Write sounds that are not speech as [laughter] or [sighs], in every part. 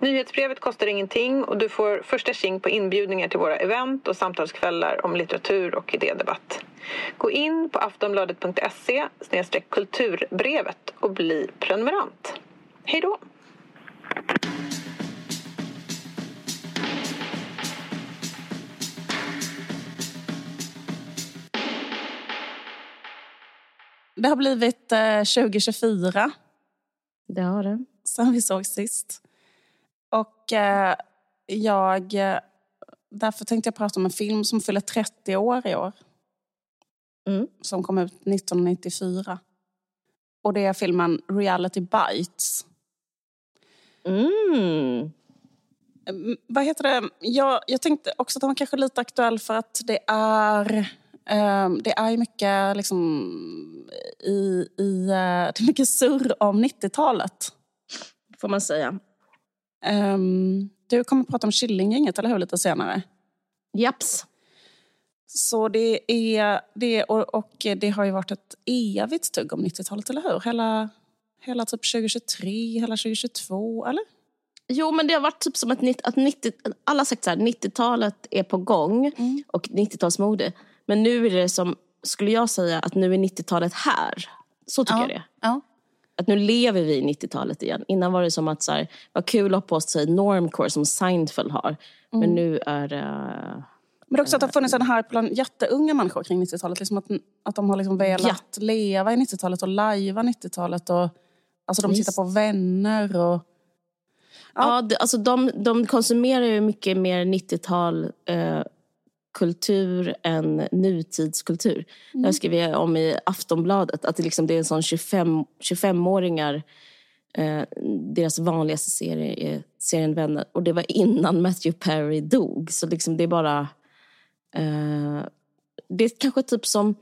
Nyhetsbrevet kostar ingenting och du får första tjing på inbjudningar till våra event och samtalskvällar om litteratur och idédebatt. Gå in på aftonbladet.se kulturbrevet och bli prenumerant. Hej då! Det har blivit eh, 2024. Det har det. Sen vi såg sist. Eh, jag... Eh, därför tänkte jag prata om en film som fyller 30 år i år. Mm. Som kom ut 1994. Och det är filmen Reality Bites. Mm. Mm, Vad heter det? Jag, jag tänkte också att den var kanske lite aktuell för att det är... eh, det är ju mycket liksom i... i eh, det är mycket surr om 90-talet. Får man säga. Ehm, du kommer att prata om Killinggänget, eller hur? Lite senare. Japs. Så det är... Det, och, och det har ju varit ett evigt tugg om 90-talet, eller hur? Hela, hela typ 2023, hela 2022, eller? Jo, men det har varit typ som att, nitt- att 90, alla har sagt så här, 90-talet är på gång Mm. och 90-talsmode. Men nu är det som, skulle jag säga, att nu är 90-talet här. Så tycker Ja. jag det. Ja. Att nu lever vi i 90-talet igen. Innan var det som att så här, vad kul att ha på sig normcore som Seinfeld har. Mm. Men nu är det... Men det är också att det har funnits en hype bland jätteunga människor kring 90-talet. Liksom att, att de har liksom velat leva i 90-talet och lajva 90-talet. Och, alltså de tittar på vänner och... Ja, det, alltså de, de konsumerar ju mycket mer 90-tal eh, kultur än nutidskultur. Det här skriver jag om i Aftonbladet. Att det, liksom, det är en sån 25, 25-åringar, eh, deras vanligaste serie är serien Vänner. Och det var innan Matthew Perry dog. Så liksom det är bara... Eh, det är kanske typ som,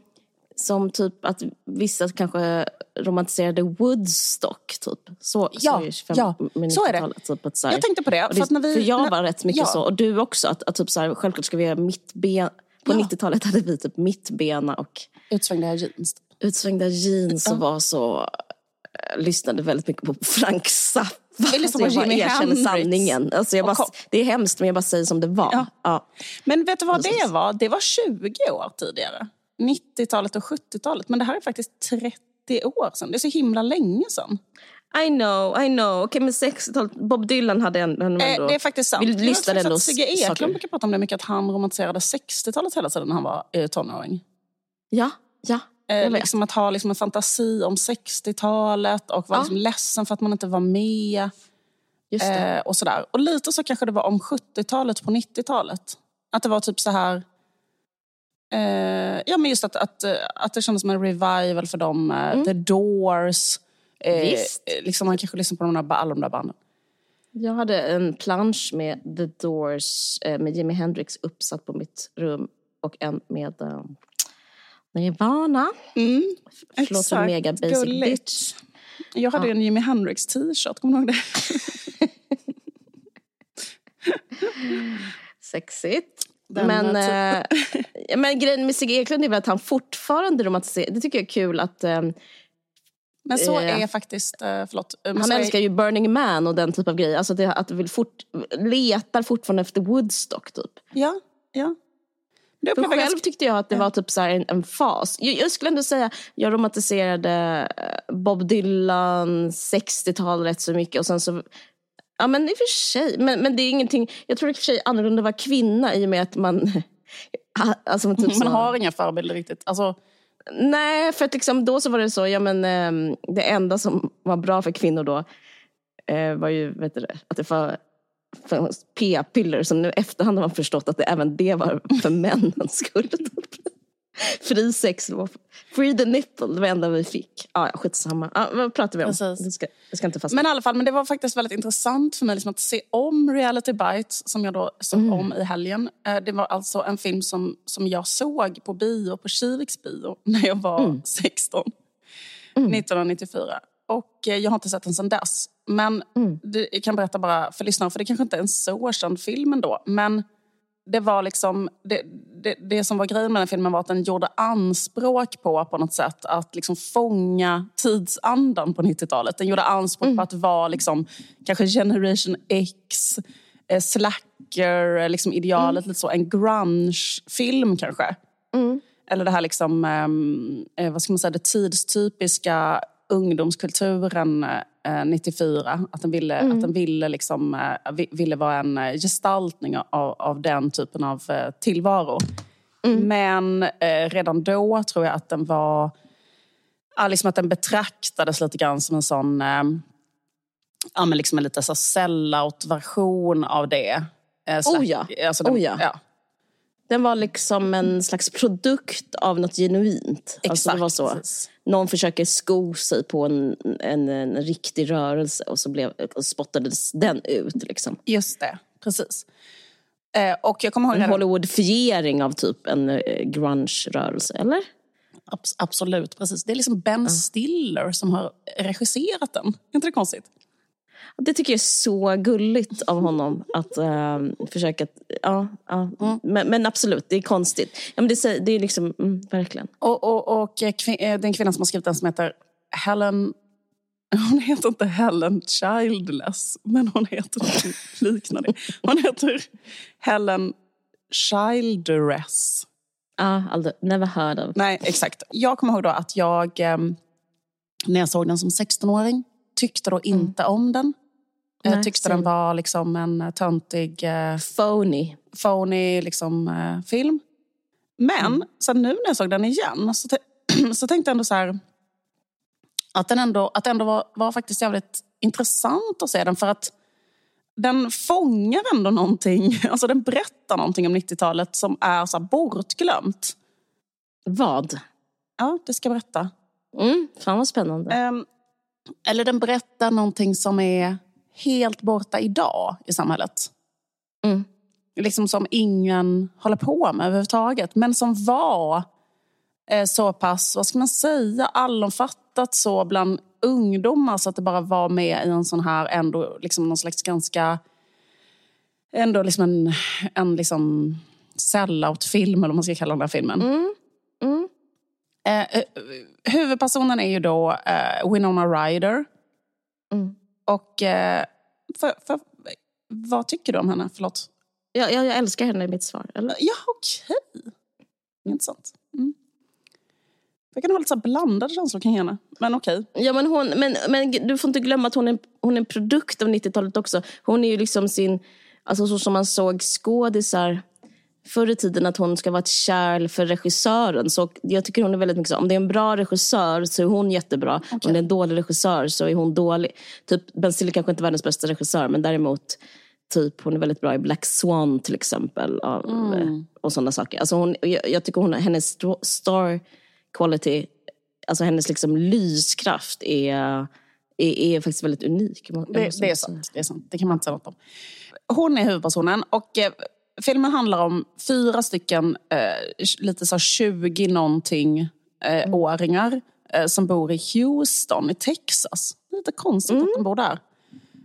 som typ att vissa kanske romantiserade Woodstock. Typ. Så, Ja, så är 25 ja, så är det. 90-talet, Typ, att så här- Jag tänkte på det. För, att när vi, för jag när- var rätt mycket ja. så, och du också. Att, att typ så här, självklart ska vi göra mittben. På Ja. 90-talet hade vi typ mittbena och Utsvängda jeans. utsvängda jeans och var så... eh, lyssnade väldigt mycket på Frank Zappa. Alltså, jag bara Jimi erkänner Hendrix. sanningen. Alltså jag bara, det är hemskt men jag bara säger som det var. Ja. Men vet du vad det var? Det var 20 år tidigare. 90-talet och 70-talet. Men det här är faktiskt 30 år sedan. Det är så himla länge sedan. I know, I know. Okej men 60-talet, Bob Dylan hade en... en Eh, det är faktiskt sant. Vi lyssnade ändå Sigge Eklund brukar prata om det mycket, att han romantiserade 60-talet hela tiden när han var eh, tonåring. Ja, ja. Eh, liksom att ha liksom en fantasi om 60-talet och vara Ja. liksom ledsen för att man inte var med. Just. Eh, och sådär. Och lite så kanske det var om 70-talet på 90-talet. Att det var typ så här... Eh, ja, men just att, att, eh, att det kändes som en revival för dem. Eh, The Doors. Eh, Mm. Visst. eh, liksom man kanske lyssnar på de där, alla de där banden. Jag hade en plansch med The Doors eh, med Jimi Hendrix uppsatt på mitt rum och en med eh, Nirvana. Mm, Förlåt för mega basic Gulligt. bitch. Jag hade Ja. en Jimi Hendrix t-shirt, kommer du ihåg det? [laughs] Sexigt. Men, eh, ja, [laughs] men grejen med Sigge Eklund är väl att han fortfarande romantiserar. Det tycker jag är kul att eh, Men så Eh, är faktiskt, eh, förlåt. eh, han är- älskar ju Burning Man och den typ av grejer. Alltså att, det, att vill fort, letar fortfarande efter Woodstock typ. Ja, ja. Det För själv ganska- tyckte jag att det var typ så en, en fas. Jag, jag skulle ändå säga, jag romantiserade eh, Bob Dylan, 60-tal rätt så mycket och sen så Ja men i och för sig, men, men det är ingenting, jag tror i och för sig annorlunda att vara kvinna i och med att man [laughs] alltså, typ [laughs] så, Man har inga förebilder riktigt. Alltså, Nej, för att liksom, då så var det så, ja men ehm, det enda som var bra för kvinnor då eh, var ju, vet du det, att det var p-piller som nu efterhand har man förstått att det, även det var för [laughs] männens skull. Fri sex, free the nipple, det var det enda vi fick. Ah, ja, skitsamma. Ah, vad pratar vi om? Det ska, jag ska inte fastna. Men i alla fall, men det var faktiskt väldigt intressant för mig liksom att se om Reality Bites som jag då såg Mm. om i helgen. Eh, Det var alltså en film som, som jag såg på bio, på Kiviks bio, [laughs] när jag var Mm. 16. mm. 1994. Och eh, jag har inte sett den sedan dess. Men mm. det, jag kan berätta bara för lyssnarna, för det kanske inte är en så känd film ändå. Men det var liksom, det, det, det, som var grejen med den filmen var att den gjorde anspråk på, på något sätt, att liksom fånga tidsandan på 90-talet. Den gjorde anspråk mm. på att vara liksom, kanske generation X, eh, slacker, liksom idealet, mm. lite så. En grunge-film kanske. Mm. Eller det här liksom, ehm, eh, vad ska man säga, det tidstypiska ungdomskulturen eh, 94. Att den ville, mm. att den ville, liksom, eh, ville vara en eh, gestaltning av, av den typen av eh, tillvaro. Mm. Men eh, redan då tror jag att den var... Liksom att den betraktades lite grann som en sån... Eh, ja, men liksom en lite så sell-out-version av det. Eh, oh ja. Alltså den, oh ja. ja. Den var liksom en slags produkt av något genuint. Exakt. Alltså det var så. Någon försöker sko sig på en, en, en riktig rörelse och så blev, och spottades den ut. Liksom. Just det, precis. Eh, och jag kommer ihåg en Hollywoodifiering av typ en eh, grunge-rörelse, eller? Abs absolut, precis. Det är liksom Ben Stiller som har regisserat den. Är inte det konstigt? Det tycker jag är så gulligt av honom att uh, försöka... Ja, ja. Mm. Men, men, absolut, det är konstigt. Ja, men det, det är liksom, mm, verkligen. Och, och, och kvin eh, den kvinnan som har skrivit den som heter Helen... [laughs] Hon heter inte Helen Childless, men hon heter något [laughs] liknande. Hon heter Helen Childeress. Ja, aldrig, never heard of. Nej, exakt. Jag kommer ihåg då att jag, eh, när jag såg den som 16-åring, tyckte då mm. inte om den. Jag Nej, tyckte den var liksom en eh, töntig... Eh, phony. Phony liksom, eh, film. Men mm. sen nu när jag såg den igen så, [clears throat] så tänkte jag ändå så här... Att den ändå, att ändå var, var faktiskt jävligt intressant att se den. För att den fångar ändå någonting. [laughs] Alltså den berättar någonting om 90-talet som är så bortglömt. Vad? Ja, det ska jag berätta. Mm, fan vad spännande. Um, eller den berättar någonting som är helt borta idag i samhället. Mm. Liksom som ingen håller på med överhuvudtaget. Men som var eh, så pass, vad ska man säga, allomfattat så bland ungdomar så att det bara var med i en sån här ändå, liksom någon slags ganska, ändå liksom en, en liksom sellout-film eller vad man ska kalla den här filmen. Mm. Mm. Eh, eh huvudpersonen är ju då eh, Winona Ryder. Mm. Och eh, för, för, vad tycker du om henne? Förlåt. Jag, jag, jag älskar henne i mitt svar. Eller? Ja, okej. Okay. Intressant. Mm. Jag kan ha lite så blandade känslor kring henne. Men okej. Okay. Ja, men, men, men du får inte glömma att hon är, hon är en produkt av 90-talet också. Hon är ju liksom sin... Alltså så som man såg skådisar förr i tiden att hon ska vara ett kärl för regissören. Så jag tycker hon är väldigt mycket så. Om det är en bra regissör så är hon jättebra. Okay. Om det är en dålig regissör så är hon dålig. Typ, ben Stiller kanske inte är världens bästa regissör men däremot typ, hon är väldigt bra i Black Swan till exempel. Och, mm. och sådana saker. Alltså hon, jag, jag tycker hon, hennes star quality, alltså hennes liksom lyskraft är, är, är faktiskt väldigt unik. Det, det, är sant, det är sant, det kan man inte säga något om. Hon är huvudpersonen och eh, filmen handlar om fyra stycken, eh, lite så 20 någonting eh, mm. åringar eh, som bor i Houston i Texas. Det är lite konstigt mm. att de bor där.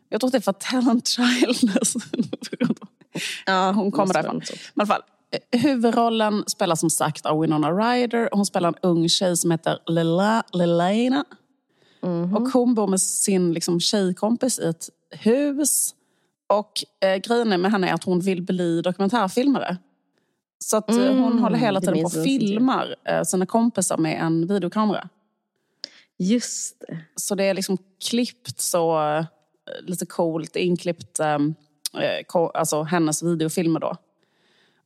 Jag tror att det är för Talent Childless. [laughs] ja, hon kommer därifrån. I alla fall, eh, huvudrollen spelas som sagt av Winona Ryder. Hon spelar en ung tjej som heter Lila, Lilena. Mm -hmm. Och hon bor med sin liksom, tjejkompis i ett hus och eh, grejen med henne är att hon vill bli dokumentärfilmare. Så att eh, mm, hon håller hela tiden på och filmar eh, sina kompisar med en videokamera. Just det. Så det är liksom klippt så eh, lite coolt, inklippt, eh, eh alltså hennes videofilmer då.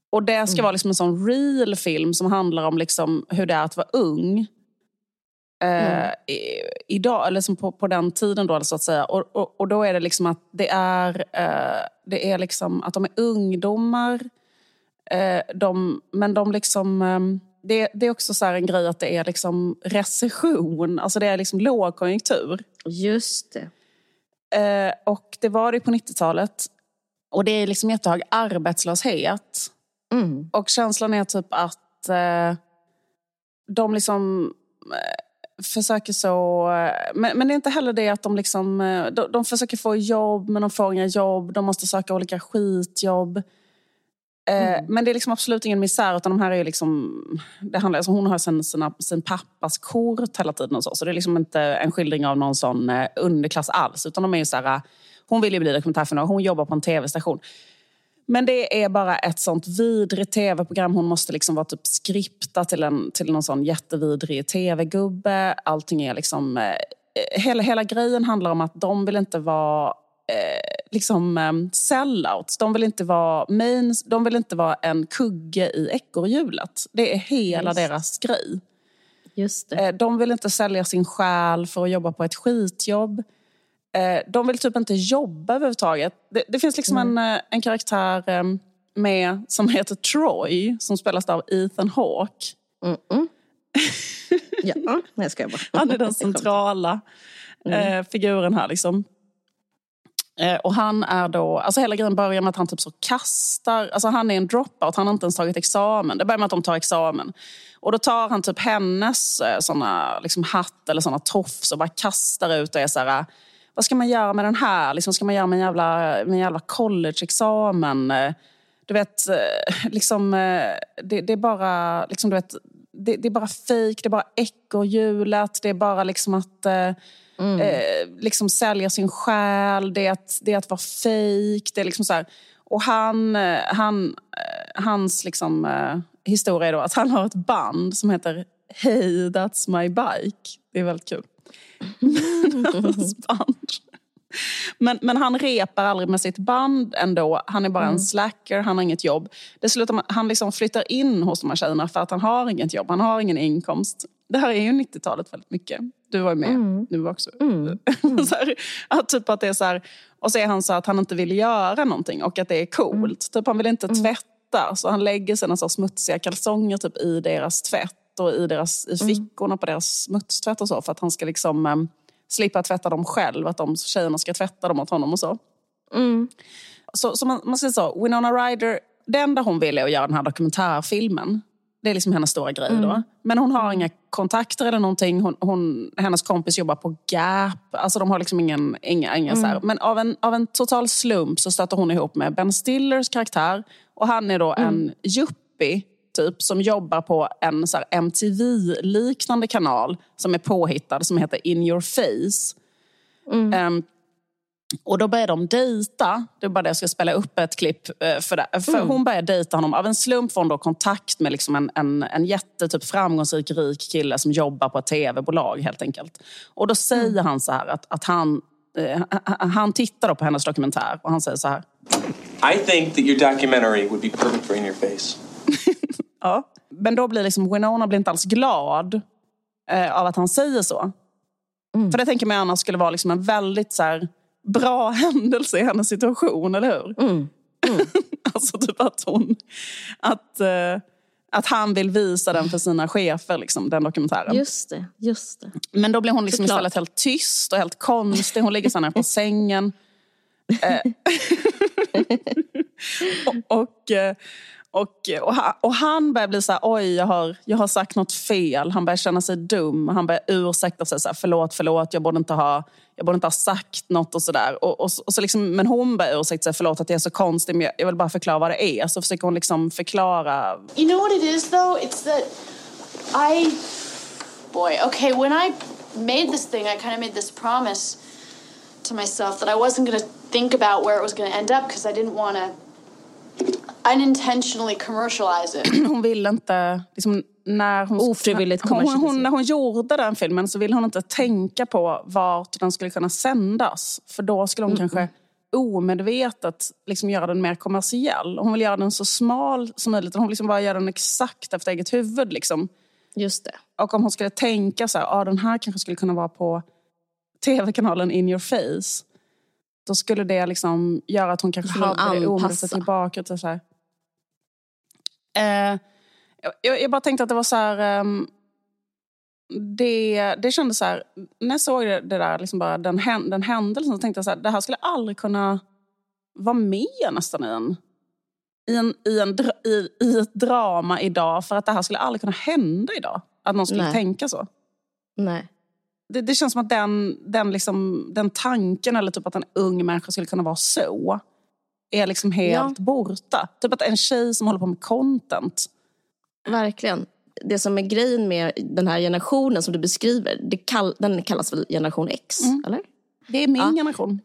Och det ska mm. vara liksom en sån real film som handlar om liksom hur det är att vara ung. Mm. Eh, idag, eller liksom på, på den tiden då så att säga. Och, och, och, då är det liksom att det är, eh, det är liksom att de är ungdomar. Eh, de, men de liksom... Eh, det, det, är också så en grej att det är liksom recession, alltså det är liksom lågkonjunktur. Just det. Eh, och det var det på 90-talet. Och det är liksom jättehög arbetslöshet. Mm. Och känslan är typ att eh, de liksom försöker så... Men, men det är inte heller det att de liksom... De, de försöker få jobb, men de får inga jobb. De måste söka olika skitjobb. Mm. Men det är liksom absolut ingen misär, utan de här är liksom... Det handlar, alltså hon har sen sina, sin pappas kort hela tiden och så. Så det är liksom inte en skildring av någon sån underklass alls. Utan de är ju så här, hon vill ju bli dokumentärfilmare, hon jobbar på en tv-station. Men det är bara ett sånt vidrigt tv-program. Hon måste liksom vara typ skripta till, en, till någon sån jättevidrig tv-gubbe. Allting är liksom... Eh, hela, hela grejen handlar om att de vill inte vara eh, liksom eh, sellouts. De vill, inte vara main, de vill inte vara en kugge i ekorrhjulet. Det är hela Just. deras grej. Just det. Eh, de vill inte sälja sin själ för att jobba på ett skitjobb. Eh, de vill typ inte jobba överhuvudtaget. Det, det finns liksom mm. en, eh, en karaktär eh, med, som heter Troy, som spelas av Ethan Hawke. [laughs] Mm -mm. ja, nej, ska jag bara. Han är den [laughs] centrala mm. figuren här. Liksom. och han är då, alltså hela grejen börjar med att han typ så kastar, alltså han är en dropout, han har inte ens tagit examen. Det börjar med att de tar examen. Och då tar han typ hennes såna, liksom hatt eller såna tofs och bara kastar ut och är så här, vad ska man göra med den här? Liksom, ska man göra med en jävla, med en jävla collegeexamen? Du vet, eh, liksom, eh, det, det är bara... Liksom, du vet, det, det är bara fejk, det är bara ekorrhjulet, det är bara liksom att eh, mm. eh, liksom sälja sin själ, det är att, det är att vara fejk. Det är liksom så här. Och han, han, hans liksom, eh, historia är då att han har ett band som heter Hey That's My Bike. Det är väldigt kul. Band. Men, men han repar aldrig med sitt band ändå. Han är bara mm. en slacker, han har inget jobb. Det slutar med, han liksom flyttar in hos de här tjejerna för att han har inget jobb, han har ingen inkomst. Det här är ju 90-talet väldigt mycket. Du var ju med, mm. du var också. Mm. [laughs] så här, att typ att det är så här, och så är han så att han inte vill göra någonting och att det är coolt. Mm. Typ han vill inte mm. tvätta, så han lägger sina så smutsiga kalsonger typ i deras tvätt och i, deras, i mm. fickorna mm. på deras smutstvätt och så för att han ska liksom um, slippa tvätta dem själv. Att de tjejerna ska tvätta dem åt honom och så. Mm. Så, så man, man säger så, Winona Ryder, det enda hon vill är att göra den här dokumentärfilmen. Det är liksom hennes stora grej mm. då. Men hon har inga kontakter eller någonting. Hon, hon, hennes kompis jobbar på Gap. Alltså de har liksom ingen, inga, inga mm. Men av en, av en total slump så stöter hon ihop med Ben Stillers karaktär. Och han är då mm. en yuppie typ som jobbar på en MTV-liknande kanal som är påhittad som heter In your face. Mm. Um, och då börjar de dejta. Det är bara det jag ska spela upp ett klipp eh, för det. För mm. Hon börjar dejta honom. Av en slump får hon då kontakt med liksom en, en, en jätte, typ framgångsrik, rik kille som jobbar på ett tv-bolag helt enkelt. Och då säger mm. han så här att, att han, eh, han tittar på hennes dokumentär och han säger så här. I think that your documentary would be perfect for In your face. [laughs] Ja. Men då blir liksom Winona blir inte alls glad eh, av att han säger så. Mm. För det tänker man annars skulle vara liksom en väldigt så här, bra [laughs] händelse i hennes situation, eller hur? Mm. Mm. [laughs] alltså typ att hon... Att, eh, att han vill visa den för sina chefer, liksom, den dokumentären. Just det, just det. Men då blir hon liksom istället helt tyst och helt konstig. Hon ligger så här på [laughs] sängen. Eh, och, och eh, och, och, och, han börjar bli så här, oj jag har, jag har sagt något fel. Han börjar känna sig dum. Han börjar ursäkta sig, så här, förlåt, förlåt, jag borde inte ha, jag borde inte ha sagt något och sådär. Och, och, och, så liksom, men hon börjar ursäkta sig, förlåt att jag är så konstig, men jag, jag vill bara förklara vad det är. Så försöker hon liksom förklara. You know what it is though? It's that I, boy, okay, when I made this thing, I kind of made this promise to myself that I wasn't going to think about where it was going to end up because I didn't want to unintentionally commercialize it. [clears throat] Hon ville inte, liksom, när hon, Ofrivilligt hon, hon, När hon gjorde den filmen så ville hon inte tänka på vart den skulle kunna sändas. För då skulle hon mm. kanske omedvetet liksom göra den mer kommersiell. Hon vill göra den så smal som möjligt. Hon vill liksom bara göra den exakt efter eget huvud. Liksom. Just det. Och om hon skulle tänka så här, ah, den här kanske skulle kunna vara på tv-kanalen In your face. Då skulle det liksom göra att hon kanske hade det omedvetet tillbaka. Till så här. Eh, jag, jag, bara tänkte att det var så här... Um, det, det kändes så här, när jag såg det, det där, liksom bara den, den händelsen, så tänkte jag så här, det här skulle aldrig kunna vara med nästan i en, i, en, i, en, i, i ett drama idag. För att det här skulle aldrig kunna hända idag. Att någon skulle Nej. tänka så. Nej. Det, det känns som att den, den, liksom, den tanken, eller typ att en ung människa skulle kunna vara så, är liksom helt Ja. borta. Typ att en tjej som håller på med content. Verkligen. Det som är grejen med den här generationen som du beskriver, det kall, den kallas väl generation X? Eller? Det är min Ja. generation.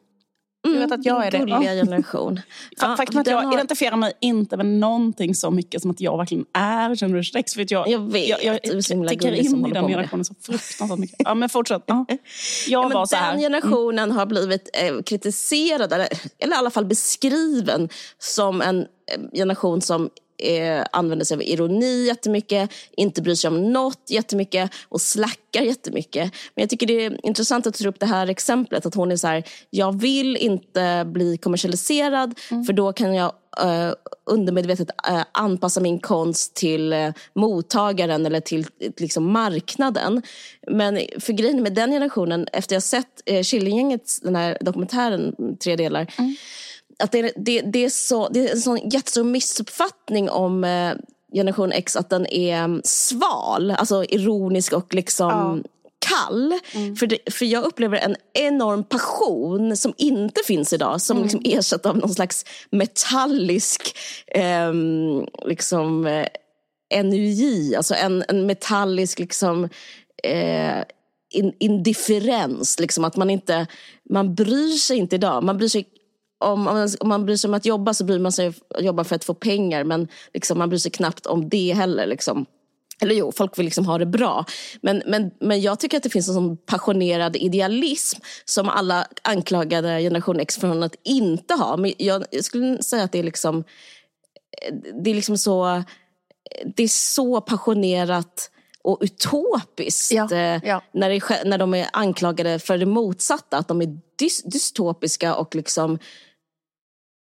Du vet att jag är det. Gulliga Ja. generation. Fa- Faktum att jag har- identifierar mig inte med någonting så mycket som att jag verkligen är generation X. För att jag, Jag vet, jag, jag, himla tickar in i den generationen så fruktansvärt mycket. Ja, men fortsätt. Ja. [laughs] Jag Ja, men var så här. den generationen har blivit eh, kritiserad, eller, eller i alla fall beskriven som en eh, generation som eh, använder sig av ironi jättemycket, inte bryr sig om något jättemycket och slackar jättemycket. Men jag tycker det är intressant att ta upp det här exemplet, att hon är så här, jag vill inte bli kommersialiserad för då kan jag eh, undermedvetet eh, anpassa min konst till eh, mottagaren eller till liksom, marknaden. Men för grejen med den generationen, efter jag sett Killinggängets, den här dokumentären, tre delar, att det, det, det, är så, det är en sån jättestor missuppfattning om eh, generation X att den är mm, sval, alltså ironisk och liksom kall. För, det, för jag upplever en enorm passion som inte finns idag, som liksom ersatt av någon slags metallisk ehm, liksom, eh, energi, alltså en, en metallisk liksom eh, in, indifferens, liksom att man inte, man bryr sig inte idag, man bryr sig om, om, man, om man bryr sig om att jobba så bryr man sig om att jobba för att få pengar men liksom, man bryr sig knappt om det heller. Liksom. Eller jo, folk vill liksom ha det bra. Men, men, men jag tycker att det finns en sån passionerad idealism som alla anklagade generation X från att inte ha. Men jag, jag skulle säga att det är liksom, det är liksom så, det är så passionerat och utopiskt Ja, eh, ja. När, det, när de är anklagade för det motsatta, att de är dys, dystopiska och liksom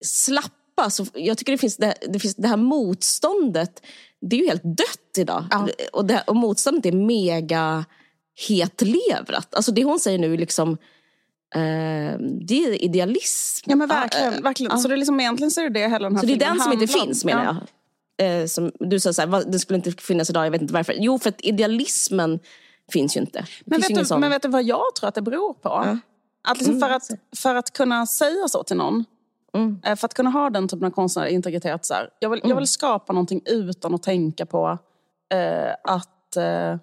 slappa. Så jag tycker det finns det, det finns det här motståndet, det är ju helt dött idag. Ja. Och, det, och motståndet är mega hetlevrat. Alltså det hon säger nu är liksom, eh, det är idealism. Ja men verkligen. Eh, verkligen. ja. Så det är liksom, egentligen så är det det hela den här Så det är den som inte finns menar Ja. jag. Eh, som du sa, så här, vad- det skulle inte finnas idag, jag vet inte varför. Jo, för att idealismen finns ju inte. Men vet, du, sån. men vet du vad jag tror att det beror på? Att liksom för, att, för att kunna säga så till någon, Mm. eh, för att kunna ha den typen av konstnärlig integritet. Så här, jag, vill, Mm. jag vill skapa någonting utan att tänka på eh, att eh,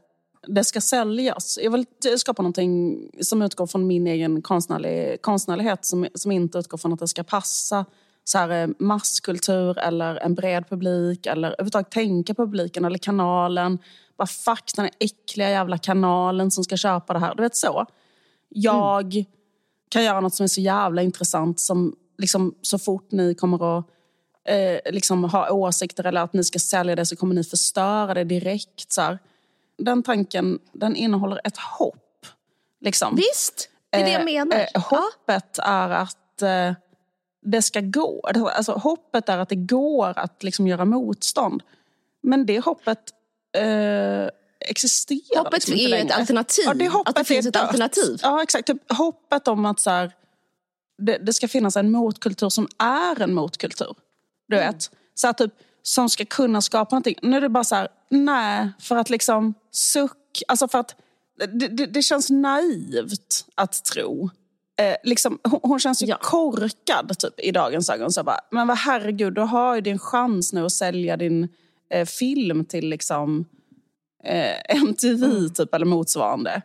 det ska säljas. Jag vill skapa någonting som utgår från min egen konstnärlig, konstnärlighet som, som inte utgår från att det ska passa så här, eh, masskultur eller en bred publik eller överhuvudtaget tänka på publiken eller kanalen. Bara fuck den här äckliga jävla kanalen som ska köpa det här. Du vet så. Jag kan göra något som är så jävla intressant som liksom, så fort ni kommer att eh, liksom, ha åsikter eller att ni ska sälja det så kommer ni förstöra det direkt. Så här. Den tanken den innehåller ett hopp. Liksom. Visst, det är det jag Eh, menar. Eh, hoppet är att eh, det ska gå. Alltså, hoppet är att det går att liksom, göra motstånd. Men det hoppet eh, existerar Hoppet liksom är ett alternativ. Ja, det hoppet Att det finns ett dött. alternativ. Ja, exakt. Typ, hoppet om att så här, det, det ska finnas en motkultur som är en motkultur. Du Mm. vet? Så att typ, som ska kunna skapa någonting. Nu är det bara så här, nej, för att liksom suck, alltså för att det, det, det känns naivt att tro. Eh, liksom, hon, hon känns ju Ja. korkad typ, i dagens ögon. Så bara, men vad herregud, du har ju din chans nu att sälja din eh, film till liksom, eh, [laughs] MTV Mm. typ, eller motsvarande.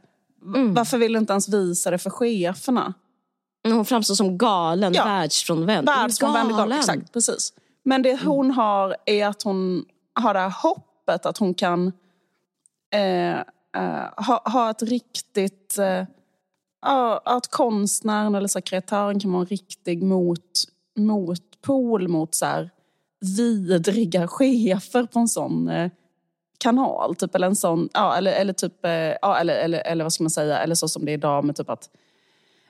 Varför vill du inte ens visa det för cheferna? Hon framstår som galen, Ja. världsfrånvänd. Världsfrånvänd galen. Galen. Exakt, precis. Men det hon har är att hon har det här hoppet att hon kan eh, eh, ha, ha ett riktigt... Eh, att konstnären eller så här, kreatören kan vara en riktig mot, motpol mot så här, vidriga [laughs] chefer på en sån eh, kanal. Typ, eller en sån, ja, eller, eller typ, eh, ja, eller, eller, eller vad ska man säga, eller så som det är idag med typ att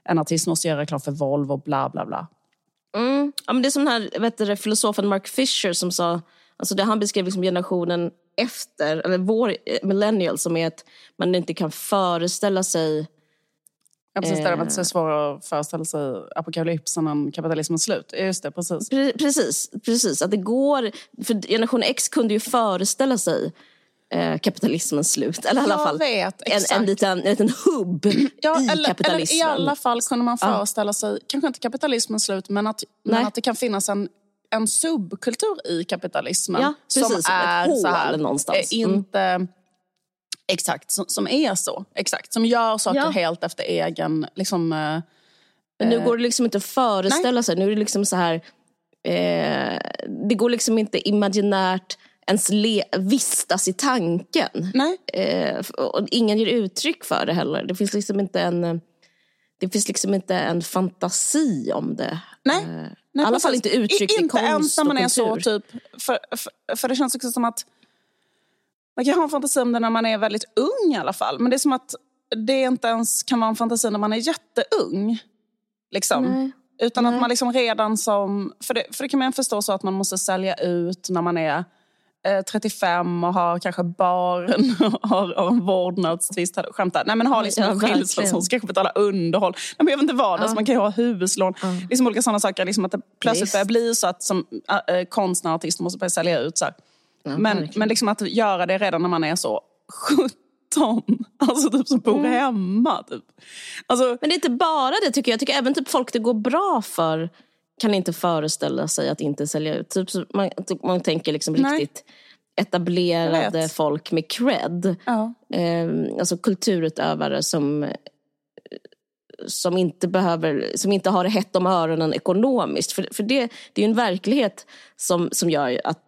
en artist måste göra reklam för Volvo, bla bla bla. Mm. Ja, men det är som den här vet du, filosofen Mark Fisher som sa, alltså det han beskrev liksom generationen efter, eller vår eh, millennial som är att man inte kan föreställa sig Ja, precis, Eh. det är svårare att föreställa sig apokalypsen än kapitalismens slut. Just det, precis. Pre- Precis, precis. Att det går, för generation X kunde ju föreställa sig eh, kapitalismens slut. Eller i alla fall vet, en, en, liten, en liten hubb Ja, i eller, kapitalismen. eller i alla fall kunde man föreställa sig, kanske inte kapitalismens slut, men att, men Nej. att det kan finnas en, en subkultur i kapitalismen. Ja, precis, som ett är så här, någonstans. eh, Mm. inte... Exakt, som, som är så. Exakt, som gör saker Ja. helt efter egen... Liksom, eh, Men nu går det liksom inte att föreställa sig. Nu är det liksom så här... Eh, det går liksom inte imaginärt ens le, vistas i tanken. Eh, och ingen ger uttryck för det heller. Det finns liksom inte en, det finns liksom inte en fantasi om det. nej. Eh, nej I alla fall inte uttryckt i Inte konst ens när man är så, typ... För, för, för det känns också som att... Man kan ha en fantasi om det när man är väldigt ung i alla fall. Men det är som att det inte ens kan vara en fantasi när man är jätteung. Liksom. Nej. Utan Nej. att man liksom redan som... För det, för det kan man förstå så att man måste sälja ut när man är eh, 35 och har kanske barn [laughs] och har, har en vårdnadstvist. Skämtar. Nej men har liksom Ja, en skilsmässa som ska kanske betala underhåll. Nej, men jag vet inte vad. Alltså, Ja. man kan ju ha huslån. Liksom olika sådana saker. Liksom att det plötsligt Visst. börjar bli så att som äh, konstnär och artist måste börja sälja ut. Så. Ja, men men liksom att göra det redan när man är så 17. [laughs] Alltså typ som bor Mm. hemma. Typ. Alltså, Men det är inte bara det tycker jag. Jag tycker även typ folk det går bra för kan inte föreställa sig att inte sälja ut. Typ, man, typ, man tänker liksom Nej. riktigt etablerade folk med cred. ja. eh, alltså kulturutövare som, som, inte behöver, som inte har det hett om öronen ekonomiskt. För, för det, det är en verklighet som, som gör att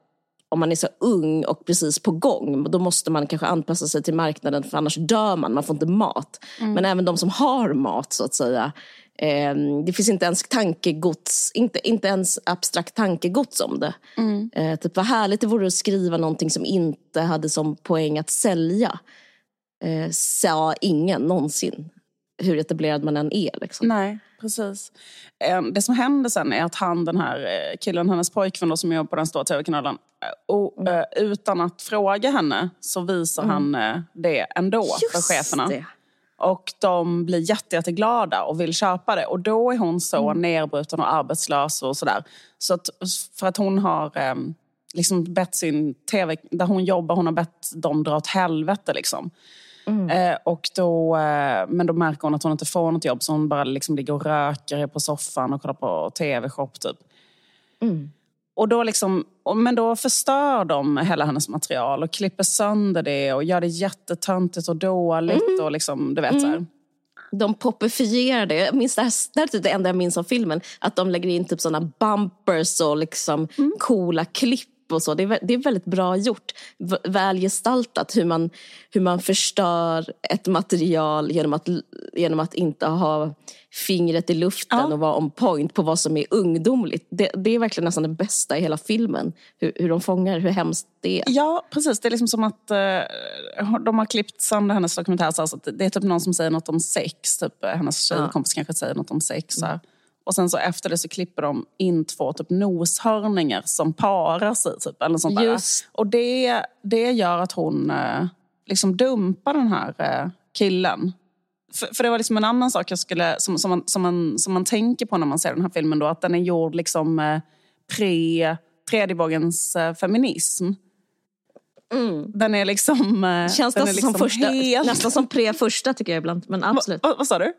om man är så ung och precis på gång, då måste man kanske anpassa sig till marknaden för annars dör man, man får inte mat. Men även de som har mat så att säga, eh, det finns inte ens tankegods, inte, inte ens abstrakt tankegods om det. Eh, typ vad härligt det vore att skriva någonting som inte hade som poäng att sälja. Eh, sa ingen någonsin, hur etablerad man än är. Liksom. Nej, precis. Eh, Det som händer sen är att han, den här eh, killen, hennes pojkvän då, som jobbar på den stora tv-kanalen, eh, och, eh, utan att fråga henne så visar han eh, det ändå för cheferna. det. Och de blir jätte, jätteglada och vill köpa det. Och då är hon så nerbruten och arbetslös och sådär. Så att, för att hon har eh, liksom bett sin tv, där hon jobbar, hon har bett dem dra åt helvete liksom. Eh, och då, eh, men då märker hon att hon inte får något jobb så hon bara liksom ligger och röker på soffan och kollar på tv-shop typ. Och då liksom, men då förstör de hela hennes material och klipper sönder det och gör det jättetöntigt och dåligt. Och liksom, du vet, så här. De popifierar det. Jag minns det, här, det här är typ det enda jag minns av filmen. Att de lägger in typ såna bumpers och liksom coola klipp och så. Det är, det är väldigt bra gjort. Väl gestaltat hur man, hur man förstör ett material genom att, genom att inte ha fingret i luften Ja. och vara on point på vad som är ungdomligt. Det, det är verkligen nästan det bästa i hela filmen. Hur, hur de fångar hur hemskt det är. Ja, precis. Det är liksom som att eh, de har klippt sönder hennes dokumentär. Så att det är typ någon som säger något om sex. Typ, hennes tjejkompis kanske säger något om sex. Så här. Och sen så efter det så klipper de in två typ noshörningar som parar sig. Typ, eller sånt där. Just. Och det, det gör att hon eh, liksom dumpar den här eh, killen. För, för det var liksom en annan sak jag skulle, som, som, man, som, man, som man tänker på när man ser den här filmen. Då, att den är gjord liksom eh, pre tredje vågens feminism. Den är liksom... Känns den är nästan, som första, helt- nästan som pre-första tycker jag ibland. Men absolut. Va, vad sa du?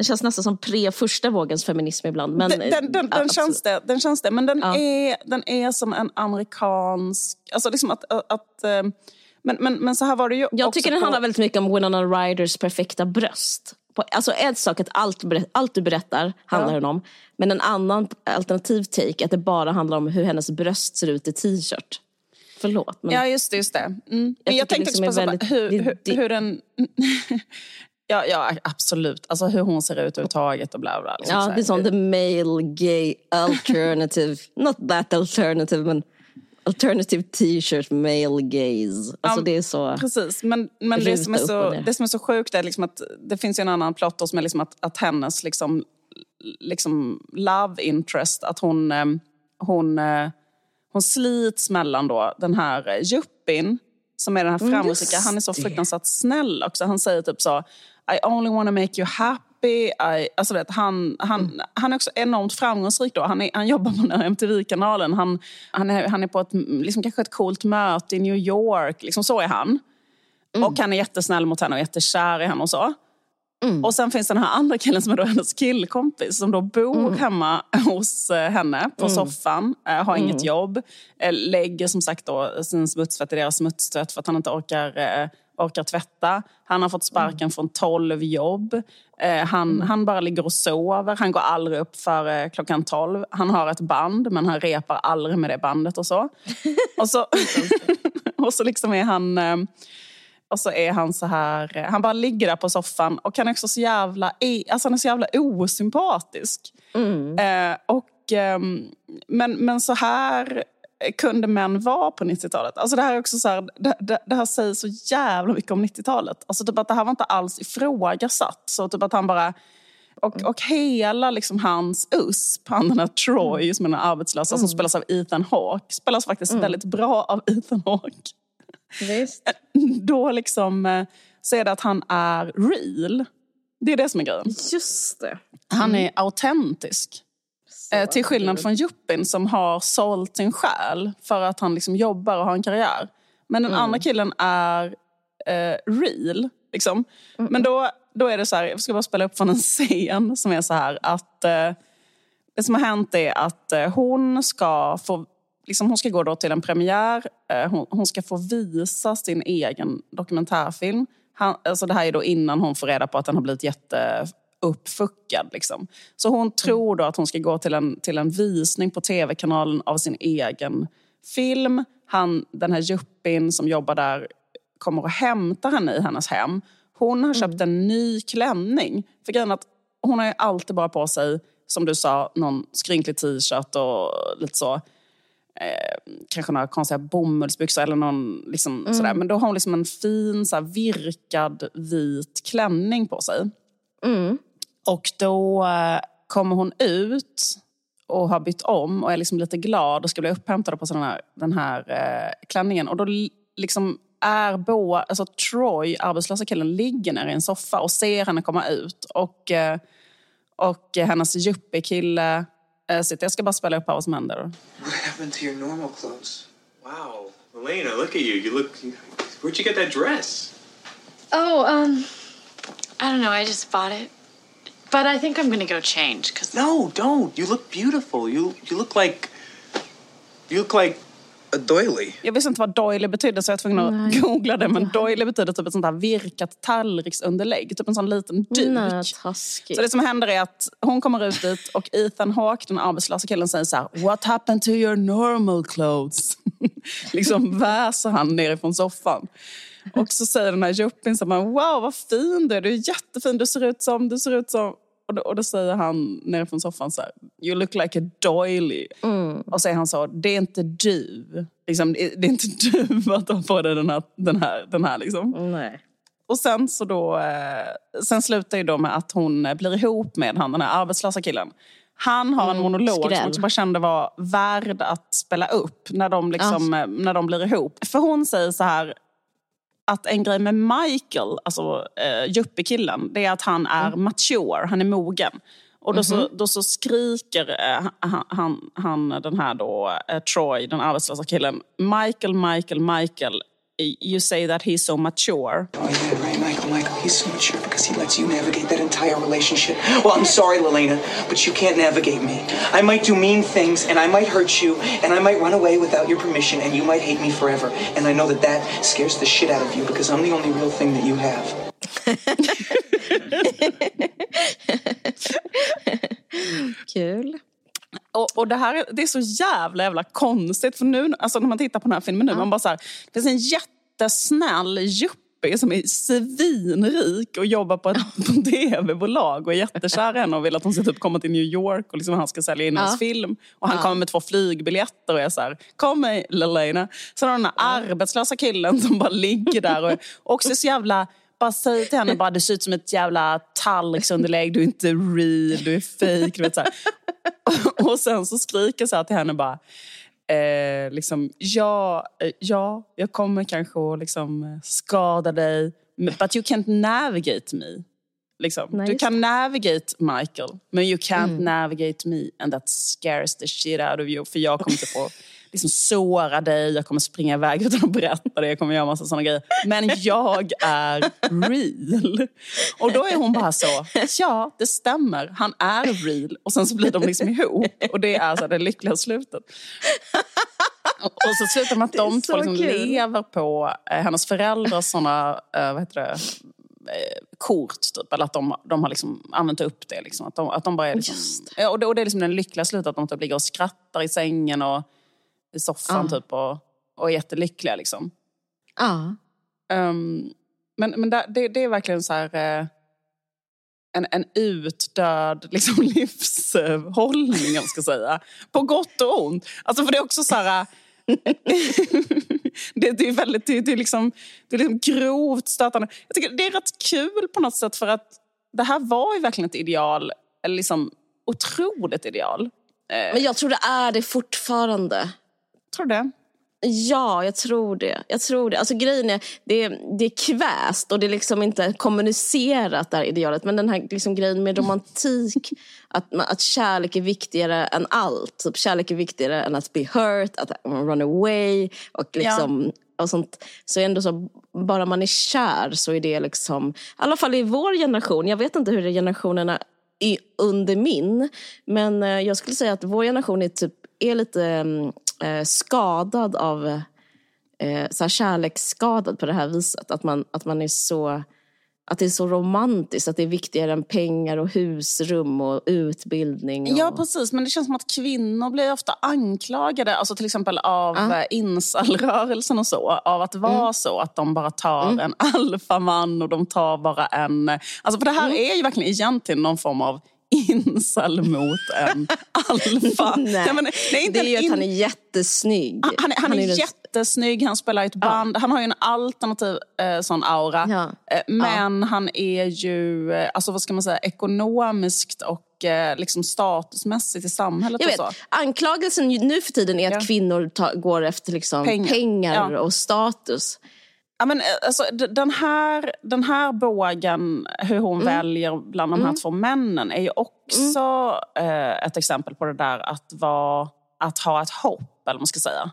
Den känns nästan som pre-första vågens feminism ibland. Men, Den, den, den, den, känns det, den känns det. Men den, Ja. är, den är som en amerikansk... Alltså liksom att... att eh, men, men, men så här var det ju Jag tycker den på- handlar väldigt mycket om Winona Ryders perfekta bröst. På- Alltså en sak att allt, allt du berättar handlar Ja. om. Men en annan alternativ take att det bara handlar om hur hennes bröst ser ut i t-shirt. Förlåt. Men Ja, just det. Just det. Mm. Men Jag jag, tänkte liksom också på väldigt- hur, hur, hur den... [laughs] ja, ja, absolut. Alltså hur hon ser ut överhuvudtaget och bla bla. liksom ja, det är som the male gay alternative. [laughs] Not that alternative men alternative t-shirt male gaze. Alltså Ja, det är så. Precis, men, men det, som är så, det som är så sjukt är liksom att det finns ju en annan plott som är liksom att, att hennes liksom, liksom love interest, att hon, eh, hon, eh, hon slits mellan då den här eh, yuppien som är den här framgångsrika, just han är så fruktansvärt snäll också. Han säger typ så, I only wanna make you happy. I, alltså vet, han, han, mm. han är också enormt framgångsrik. Då. Han, är, han jobbar på den MTV-kanalen. Han, han, är, han är på ett, liksom, kanske ett coolt möte i New York. Liksom, så är han. Mm. Och han är jättesnäll mot henne och jättekär i henne och så. Mm. Och sen finns den här andra killen som är då hennes killkompis som då bor mm. hemma [laughs] hos eh, henne på mm. soffan, äh, har inget mm. jobb, äh, lägger som sagt då sin smutstvätt i deras smutstvätt för att han inte orkar, orkar tvätta. Han har fått sparken mm. från tolv jobb. han, mm. han bara ligger och sover, han går aldrig upp för klockan tolv. Han har ett band men han repar aldrig med det bandet och så. och så, [laughs] och så liksom är han och så är han så här, eh, han bara ligger där på soffan och han är också så jävla, alltså han är så jävla osympatisk. Mm. Eh, och, eh, men, men så här kunde män vara på 90-talet. Alltså det här är också så här, det, det, det, här säger så jävla mycket om 90-talet. Alltså typ att det här var inte alls ifrågasatt. Så typ att han bara... Och, mm. och hela liksom hans USP, han den här Troy mm. som är den arbetslösa mm. som spelas av Ethan Hawke, spelas faktiskt mm. väldigt bra av Ethan Hawke. Visst. Då liksom, eh, så är det att han är real. Det är det som är grejen. Just det. Han är autentisk. Så till skillnad från Juppin som har sålt sin själ för att han liksom jobbar och har en karriär. Men den mm. andra killen är eh, real. Liksom. Mm. Men då, då är det så här, jag ska bara spela upp från en [laughs] scen som är så här att eh, det som har hänt är att eh, hon ska få liksom, hon ska gå då till en premiär, eh, hon, hon, ska få visa sin egen dokumentärfilm. Han, alltså det här är då innan hon får reda på att den har blivit jätteuppfuckad. Liksom. Så hon tror då att hon ska gå till en, till en visning på tv-kanalen av sin egen film. Han, den här Juppin som jobbar där kommer och hämtar henne i hennes hem. Hon har köpt mm. en ny klänning. För grejen att hon har ju alltid bara på sig, som du sa, någon skrynklig t-shirt och lite så eh, kanske några konstiga bomullsbyxor eller någon liksom, mm. sådär. Men då har hon liksom en fin så här, virkad vit klänning på sig. Mm. Och då eh, kommer hon ut och har bytt om och är liksom lite glad och ska bli upphämtad på den här, den här eh, klänningen. Och då liksom är Bo, alltså Troy, arbetslösa killen, ligger ner i en soffa och ser henne komma ut. Och, eh, och hennes yuppie-kille Eh, så jag ska bara spela upp vad som händer. What happened to your normal clothes? Wow, Elena, look at you. You look. Where'd you get that dress? Oh, um, I don't know. I just bought it, but I think I'm gonna go change. Cause no, don't. You look beautiful. You you look like. You look like doily. Jag visste inte vad doily betydde så jag var tvungen att googla det. Men doily betyder typ ett sånt här virkat tallriksunderlägg. Typ en sån liten duk. Nej, så det som händer är att hon kommer ut dit och Ethan Hawke, den arbetslösa killen, säger så här What happened to your normal clothes? [laughs] liksom väser han nerifrån soffan. Och så säger den här Juppin så här, Wow vad fin du är, du är jättefin, du ser ut som, du ser ut som och då, och då säger han nerifrån soffan så här, you look like a doily. Mm. Och säger han så, det är inte du. Liksom, det, är, inte du [laughs] att ha på dig den här. Den här, den här liksom. Nej. Och sen så då, eh, sen slutar ju då med att hon blir ihop med han, den här arbetslösa killen. Han har en mm, monolog skräll. som jag bara kände var värd att spela upp när de, liksom, ja. när de blir ihop. För hon säger så här, att en grej med Michael, alltså eh, yuppie-killen, det är att han är mm. mature, han är mogen. Och då, mm -hmm. så, mhm. då så skriker eh, han, han, han, den här då, eh, Troy, den arbetslösa killen, Michael, Michael, Michael, you say that he's so mature. Oh yeah, right, Michael, he's so mature because he lets you navigate that entire relationship. Well, I'm sorry, Lelena, but you can't navigate me. I might do mean things, and I might hurt you, and I might run away without your permission, and you might hate me forever. And I know that that scares the shit out of you because I'm the only real thing that you have. [laughs] Kul. Och, och, det här det är så jävla jävla konstigt. För nu, alltså när man tittar på den här filmen nu, ja. man bara så här, det finns en jättesnäll yuppie som är svinrik och jobbar på ett på [laughs] tv-bolag och är jättekär henne och vill att hon ska typ komma till New York och liksom han ska sälja in ja. hans film. Och han ja. kommer med två flygbiljetter och är så här, kom mig Lelena. Sen har den här arbetslösa killen som bara ligger där och också är så jävla bara säger till henne bara du ser ut som ett jävla tallriksunderlägg, du är inte real, du är fake. Du vet, så här. [laughs] Och sen så skriker jag till henne bara eh, liksom, ja, eh, ja, jag kommer kanske att liksom skada dig but you can't navigate me. Liksom. Nej, du kan navigate Michael, men you can't navigate me and that scares the shit out of you. För jag kommer typ att liksom såra dig, jag kommer springa iväg utan att berätta det, jag kommer göra massa sådana grejer. Men jag är real. Och då är hon bara så, ja det stämmer, han är real. Och sen så blir de liksom ihop. Och det är alltså det lyckliga slutet. Och så slutar med att de två så liksom lever på eh, hennes föräldrars såna, eh, vad heter det, eh, kort. Typ, eller att de, de har liksom använt upp det. Liksom. Att, de, att de bara är liksom, och, det, och det är liksom den lyckliga slutet, att de typ ligger och skrattar i sängen och i soffan Ja. typ, och, och är jättelyckliga. Liksom. Ja. Um, men men det, det, det är verkligen så här... eh, en, en utdöd [laughs] liksom, livshållning, man ska säga. På gott och ont. Alltså, för det är också så här... [laughs] det, det är väldigt det, det är liksom, det är liksom grovt stötande. Jag tycker det är rätt kul på något sätt för att det här var ju verkligen ett ideal, eller liksom otroligt ideal. Men jag tror det är det fortfarande. Tror du det? Ja, jag tror det. Jag tror det. Alltså grejen är, det är, det är kväst och det är liksom inte kommunicerat det här idealet. Men den här liksom grejen med romantik, [laughs] att, att kärlek är viktigare än allt. Typ, kärlek är viktigare än att be hurt, att run away och liksom och sånt. Så ändå så, bara man är kär så är det liksom, i alla fall i vår generation, jag vet inte hur det är generationerna i, under min, men eh, jag skulle säga att vår generation är, typ, är lite mm, eh, skadad av eh, så här kärleksskadad på det här viset. Att man, att man är så att det är så romantiskt, att det är viktigare än pengar och husrum och utbildning. Och... Ja, precis. Men det känns som att kvinnor blir ofta anklagade, alltså till exempel av Ja. ja. incel-rörelsen och så, av att vara så att de bara tar en [laughs] alfaman och de tar bara en... Alltså för det här är ju verkligen egentligen någon form av incel mot en alfa. [laughs] Nej, men, nej, inte det är ju en att han är jättesnygg. han, han är, han är den- jättesnygg, han spelar i ett band, han har ju en alternativ eh, sån aura. Ja. Eh, men han är ju, eh, alltså vad ska man säga, ekonomiskt och eh, liksom statusmässigt i samhället Jag och vet, så. anklagelsen nu för tiden är att Ja. kvinnor ta, går efter liksom Pengar. pengar, Ja. och status. Ja, men, eh, alltså, den, här, den här bågen, hur hon Mm. väljer bland de här två männen, är ju också eh, ett exempel på det där att, vara, att ha ett hopp, eller man ska säga.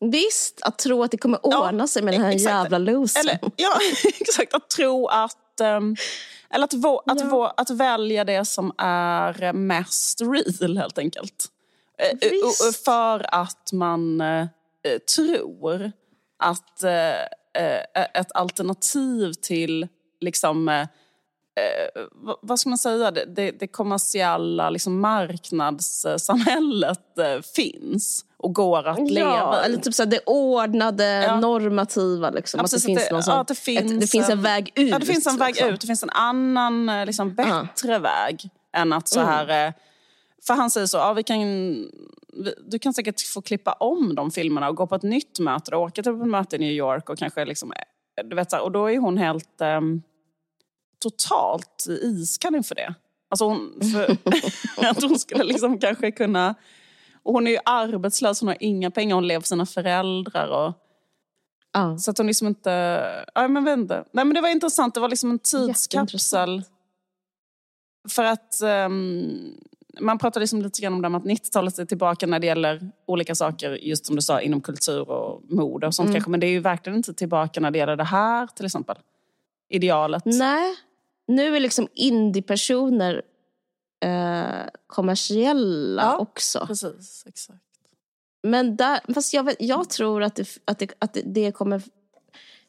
Visst, att tro att det kommer Ja, ordna sig med den här exakt. jävla losern. Eller, ja, [laughs] exakt. Att tro att... ehm, eller att, vå, att, Ja. vå, att välja det som är mest real, helt enkelt. Eh, Visst. och- och För att man eh, eh, tror att eh, eh, ett alternativ till liksom... eh, eh, vad- ska man säga? Det, det, det kommersiella liksom marknadssamhället eh, finns och går att leva Ja, i. eller typ så det ordnade, Ja. normativa. Liksom. Ja, att det, precis, finns sån, ja, det finns, ett, det finns en väg ut. Ja, det finns en väg liksom. ut. Det finns en annan, eh, liksom, bättre väg än att så Mm. här... eh, För han säger så, ja, vi kan, du kan säkert få klippa om de filmerna och gå på ett nytt möte. Och åka till ett möte i New York och kanske liksom... eh, Du vet, så här, och då är hon helt ehm, totalt iskall inför det. Alltså hon, för, [laughs] att hon skulle liksom kanske kunna... Och hon är ju arbetslös, hon har inga pengar, hon lever för sina föräldrar. Och, Ja. så att hon liksom inte... Ja, men inte. Nej, men det var intressant. Det var liksom en tidskapsel. För att ehm, man pratar liksom lite grann om det att 90-talet är tillbaka när det gäller olika saker, just som du sa, inom kultur och mode och sånt Mm. kanske. Men det är ju verkligen inte tillbaka när det gäller det här till exempel. Idealet. Nej, nu är liksom indie-personer eh, kommersiella Ja. också. Precis, exakt. Men där, fast jag, jag tror att det, att det, att det, kommer...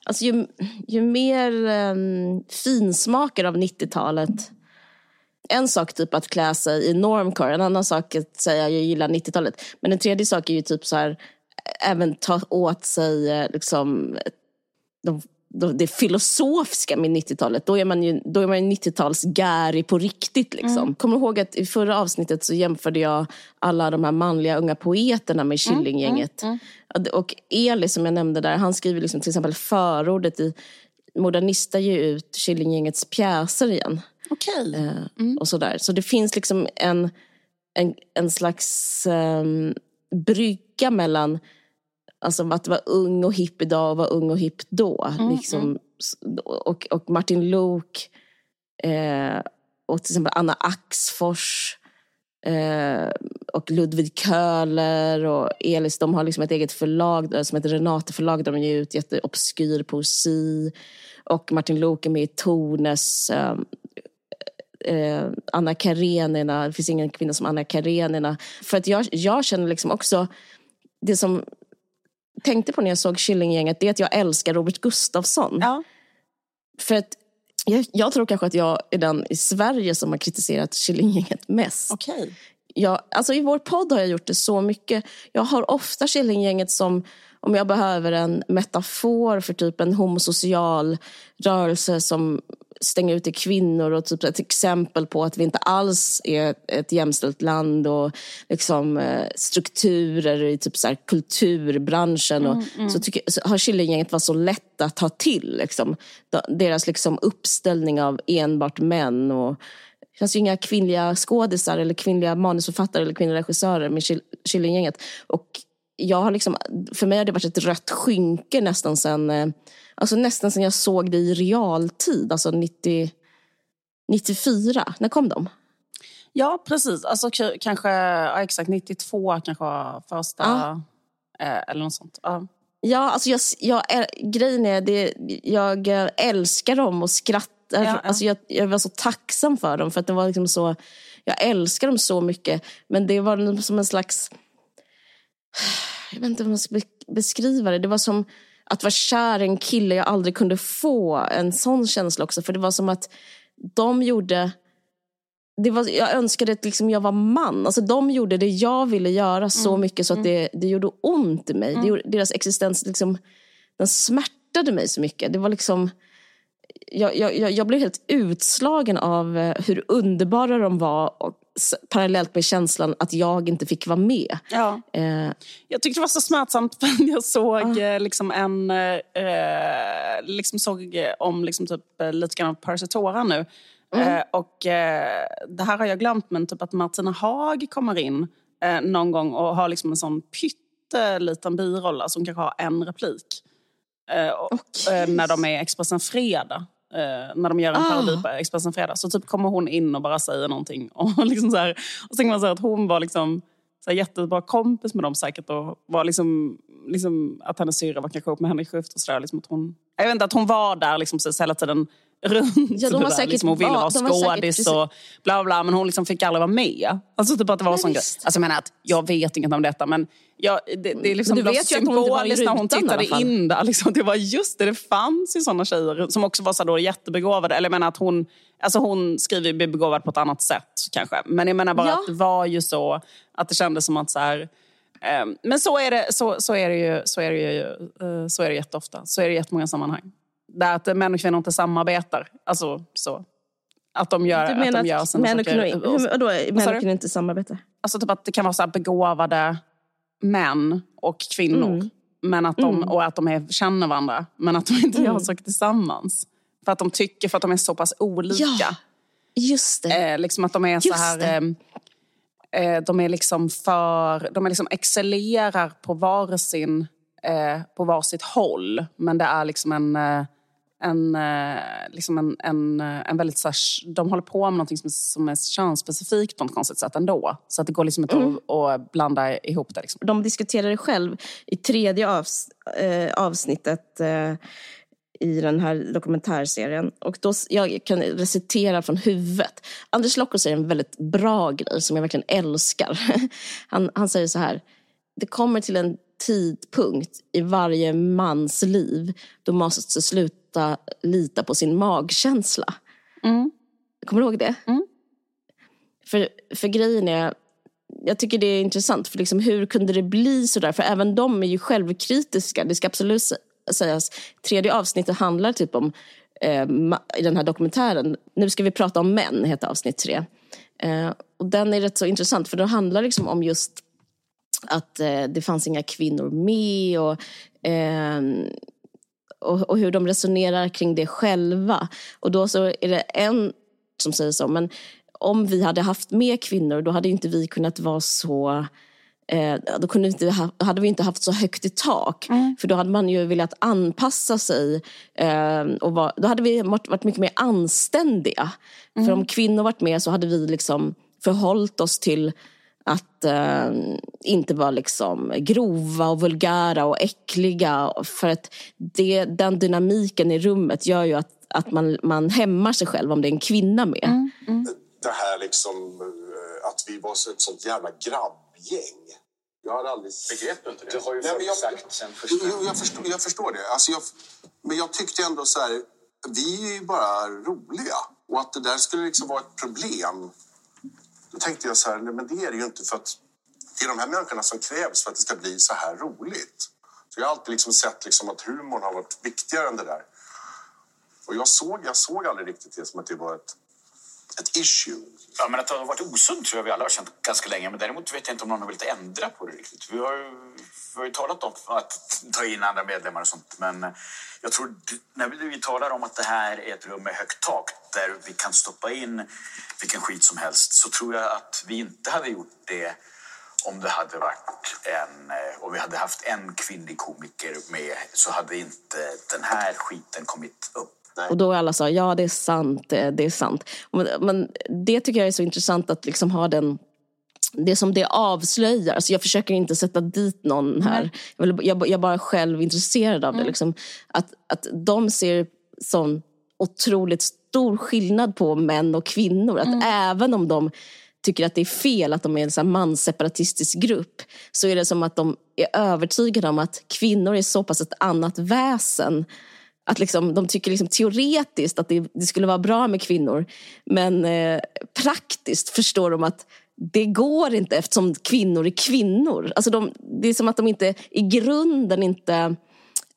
Alltså ju, ju mer um, finsmakare av 90-talet... En sak typ att klä sig i normcore, en annan sak att säga jag gillar 90-talet. Men en tredje sak är ju typ så här, även ta åt sig eh, liksom, de, de, det filosofiska med 90-talet. Då är man ju, då är man ju 90-talsgäri på riktigt. Liksom. Kommer du ihåg att i förra avsnittet så jämförde jag alla de här manliga unga poeterna med Killinggänget. Och Eli som jag nämnde där, han skriver liksom till exempel förordet i Modernista ger ut Killinggängets pjäser igen. Okej. Eh, och sådär. Så det finns liksom en, en, en slags um, brygga mellan alltså, att vara ung och hipp idag och vara ung och hipp då. liksom, S- och, och Martin Luuk Eh, och till exempel Anna Axfors eh, och Ludvig Köhler och Elis, de har liksom ett eget förlag som heter Renate förlag där de ger ut jätteobskyr poesi. Och Martin Loke med i Tornes. Eh, eh, Anna Karenina, det finns ingen kvinna som Anna Karenina. För att jag, jag känner liksom också, det som tänkte på när jag såg Killinggänget, det är att jag älskar Robert Gustafsson. Ja. För att jag, jag tror kanske att jag är den i Sverige som har kritiserat Killinggänget mest. Okej. Jag, alltså I vår podd har jag gjort det så mycket. Jag har ofta Killinggänget som om jag behöver en metafor för typ en homosocial rörelse som stänger ute kvinnor och typ ett exempel på att vi inte alls är ett jämställt land och liksom eh, strukturer i typ så kulturbranschen. och, Så, tycker, så har Killinggänget varit så lätt att ta till. Liksom. Deras liksom uppställning av enbart män. Och, det finns ju inga kvinnliga skådisar eller kvinnliga manusförfattare eller kvinnliga regissörer med Kill- Killinggänget. Och jag har liksom, för mig har det varit ett rött skynke nästan sen, eh, alltså nästan sen jag såg det i realtid, alltså 90, 94. När kom de? Ja, precis. Alltså kanske, ja, exakt 92 kanske var första, Ja. eh, eller något sånt. Ja. Ja, alltså jag, jag, är- grejen är, det, jag älskar dem och skrattar. Ja, ja. Alltså jag, jag var så tacksam för dem, för att det var liksom så, jag älskar dem så mycket. Men det var liksom som en slags, jag vet inte hur man ska be- beskriva det. Det var som att vara kär i en kille jag aldrig kunde få. En sån känsla också. För det var som att de gjorde... Det var, jag önskade att liksom jag var man. Alltså de gjorde det jag ville göra så mycket så att det, det gjorde ont i mig. Det gjorde, deras existens liksom, den smärtade mig så mycket. Det var liksom... Jag, jag, jag- blev helt utslagen av eh, hur underbara de var och, parallellt med känslan att jag inte fick vara med. Ja. Eh, Jag tyckte det var så smärtsamt [laughs] för jag såg eh, liksom en, eh, liksom såg eh, om liksom typ, lite grann av Persetora nu. Eh, och det här har jag glömt, men typ att Martina Haag kommer in någon gång och har liksom en sån pytteliten biroll, alltså hon kanske har en replik. Eh, och, Okej. eh, när de är Expressen Fredag. Eh, när de gör en Ah. parodi på Expressen Fredag. Så typ kommer hon in och bara säger någonting. [laughs] Och, liksom så här, och så tänker man så att hon var liksom så här jättebra kompis med dem säkert. Och var liksom, liksom, att hennes syrra var kanske ihop med Henrik Schyffert och sådär. Liksom att hon, jag vet inte, att hon var där liksom, så hela tiden runt. Ja, de där, säkert- liksom, hon ville ja, vara skådis och bla bla. Men hon liksom fick aldrig vara med. Alltså typ att det var Nej, sån grej. Alltså jag menar att jag vet inget om detta men jag, det, det är liksom du vet symboliskt när hon tittade in där. Liksom, det var just det, det fanns ju såna tjejer som också var så då jättebegåvade. Eller jag menar att hon, alltså hon skriver ju begåvad på ett annat sätt kanske. Men jag menar bara Ja. att det var ju så att det kändes som att så här, ehm, men så är, det, så, så, är det ju, så, är det ju, eh, så är det jätteofta. Så är det i jättemånga sammanhang. Där att män och kvinnor inte samarbetar. Alltså så. Att de gör, du att menar de gör att män och kvinnor, hur, vadå, män och kvinnor inte samarbetar? Alltså typ att det kan vara så här begåvade män och kvinnor. Mm. Men att de, Och att de är, känner varandra. Men att de inte Mm. gör saker tillsammans. För att de tycker, för att de är så pass olika. Ja, just det. Eh, liksom att de är så Just här... det. Eh, eh, de är liksom för... De är liksom excellerar på varsin... Eh, på varsitt håll. Men det är liksom en... En, eh, liksom en, en, eh, en väldigt så här, de håller på med någonting som är, som är könsspecifikt på något konstigt sätt ändå. Så att det går liksom inte Mm. att, att blanda ihop det. Liksom. de diskuterar det själv i tredje avs eh, avsnittet eh, i den här dokumentärserien. Och då, jag kan recitera från huvudet. Anders Lokko säger en väldigt bra grej som jag verkligen älskar. [laughs] Han, han säger så här. Det kommer till en tidpunkt i varje mans liv då man måste sluta lita på sin magkänsla. Mm. Kommer du ihåg det? För, för grejen är, jag tycker det är intressant, för liksom, hur kunde det bli så där? För även de är ju självkritiska, det ska absolut sä- sägas. Tredje avsnittet handlar typ om, eh, i den här dokumentären, Nu ska vi prata om män, heter avsnitt tre. Eh, och den är rätt så intressant, för det handlar liksom om just att eh, det fanns inga kvinnor med och, eh, och, och hur de resonerar kring det själva. Och då så är det en som säger så, men om vi hade haft mer kvinnor då hade inte vi kunnat vara så eh, då kunde inte ha, hade vi inte haft så högt i tak. Mm. För då hade man ju velat anpassa sig. Eh, och var, då hade vi varit, varit mycket mer anständiga. Mm. För om kvinnor varit med så hade vi liksom förhållit oss till att eh, inte vara liksom grova och vulgära och äckliga. För att det, den dynamiken i rummet gör ju att, att man, man hämmar sig själv om det är en kvinna med. Mm. Mm. Det här liksom eh, att vi var ett sånt jävla grabbgäng. Jag har aldrig... Begrep du inte det? Det har ju Nej, jag, sagt sen första... Jo, jag förstår, jag förstår det. Alltså jag, men jag tyckte ändå så här, vi är ju bara roliga. Och att det där skulle liksom vara ett problem då tänkte jag så här, nej men det är det ju inte för att det är de här människorna som krävs för att det ska bli så här roligt. Så jag har alltid liksom sett liksom att humorn har varit viktigare än det där. Och jag såg, jag såg aldrig riktigt det som att det var ett, ett issue. Ja, men att det har varit osunt tror jag vi alla har känt ganska länge. Men däremot vet jag inte om någon har velat ändra på det riktigt. Vi har ju, vi har ju talat om att ta in andra medlemmar och sånt. Men jag tror när vi talar om att det här är ett rum med högt tak där vi kan stoppa in vilken skit som helst så tror jag att vi inte hade gjort det om det hade varit en, eh, om vi hade haft en kvinnlig komiker med så hade inte den här skiten kommit upp. Och då alla sa ja det är sant, det är sant. Men det tycker jag är så intressant att liksom ha den det som det avslöjar, alltså jag försöker inte sätta dit någon här. Jag, vill, jag, jag är bara själv intresserad av det. Mm. Liksom. Att, att de ser sån otroligt stor skillnad på män och kvinnor. Att mm. även om de tycker att det är fel att de är en sån mansseparatistisk grupp så är det som att de är övertygade om att kvinnor är så pass ett annat väsen att liksom, de tycker liksom teoretiskt att det, det skulle vara bra med kvinnor men eh, praktiskt förstår de att det går inte eftersom kvinnor är kvinnor. Alltså de, det är som att de inte i grunden inte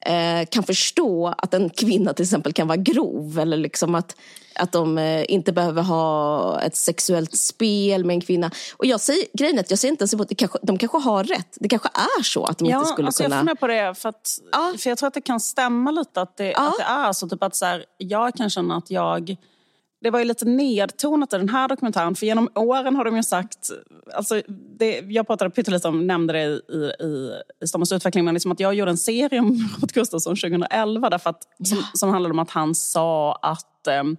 eh, kan förstå att en kvinna till exempel kan vara grov. Eller liksom att, att de eh, inte behöver ha ett sexuellt spel med en kvinna. Och jag säger, grejen är att jag säger inte ens kanske, de kanske har rätt. Det kanske är så att de ja, inte skulle alltså kunna... Jag funderar på det, för, att, ja. för jag tror att det kan stämma lite att det, ja. att det är så. Typ att så här, jag kan känna att jag det var ju lite nedtonat i den här dokumentären. För genom åren har de ju sagt... Alltså det, jag pratade pyttelite om, nämnde det i, i, i Stockholms utveckling, men liksom att jag gjorde en serie om [laughs] Robert Gustafsson 2011 därför att, som, som handlade om att han sa att... Um,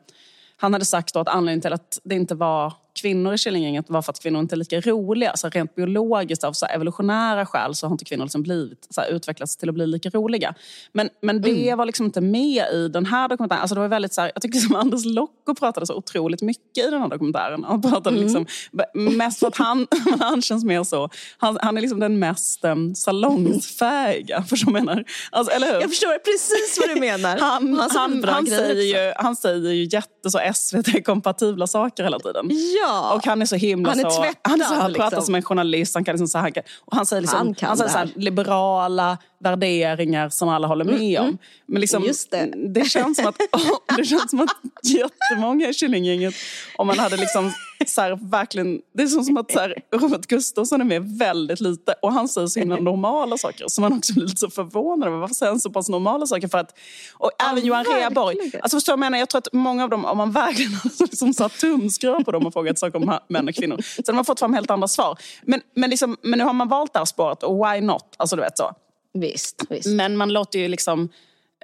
han hade sagt att anledningen till att det inte var kvinnor i Killinggänget var för att kvinnor inte är lika roliga. Alltså rent biologiskt, av så evolutionära skäl, så har inte kvinnor liksom blivit, så utvecklats till att bli lika roliga. Men, men det mm. var liksom inte med i den här dokumentären. Alltså det var väldigt så här, jag tycker som Anders Locko pratade så otroligt mycket i den här dokumentären. Han pratade mm. liksom, mest för att han, [laughs] han känns mer så, han, han är liksom den mest um, salongsfähiga. [laughs] Förstår du menar? Alltså, eller hur? Jag förstår precis vad du menar. [laughs] han, han, han, han säger ju, han säger ju jätte SVT-kompatibla saker hela tiden. Ja. Och han är så himla han är så... Tvättad, han, är så, han liksom. pratar som en journalist. Han, kan liksom så, han, kan, och han säger, liksom, han, han säger så här, liberala värderingar som alla håller med om. Mm. Men liksom, Just det. det känns som att, oh, [laughs] det känns som att jättemånga i Killinggänget, om man hade liksom så här, verkligen, det är som att så här, Robert Gustafsson är med väldigt lite och han säger så himla normala saker som man också blir lite så förvånad över. Varför säger han så pass normala saker? För att, och ja, även Johan Rheborg. Alltså förstår jag, menar, jag tror att många av dem, om man verkligen [laughs] liksom satt tumskruvar på dem och frågat saker om män och kvinnor, så hade man fått fram helt andra svar. Men, men, liksom, men nu har man valt det här spåret och why not? Alltså du vet så. Visst, visst. Men man låter ju liksom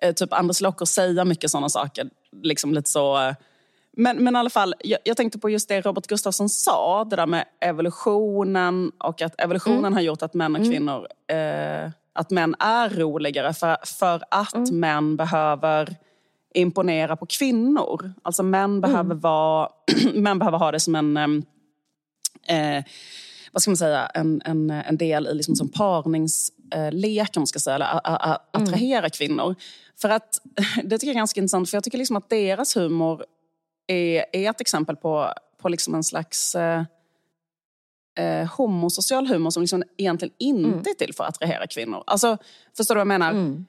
eh, typ Anders Locker säga mycket sådana saker. Liksom lite så... Men, men i alla fall, jag, jag, tänkte på just det Robert Gustafsson sa, det där med evolutionen och att evolutionen mm. har gjort att män och mm. kvinnor, eh, att män är roligare för, för att mm. män behöver imponera på kvinnor. Alltså män mm. behöver, vara, [clears throat] män behöver ha det som en eh, vad ska man säga, en, en, en del i liksom som parningslek, om man ska säga, eller a, a, a, mm. attrahera mm. kvinnor. För att, [laughs] det tycker jag är ganska intressant, för jag tycker liksom att deras humor är, är ett exempel på, på liksom en slags eh, eh, homosocial humor som liksom egentligen inte mm. är till för att attrahera kvinnor. Alltså, förstår du vad jag menar? Mm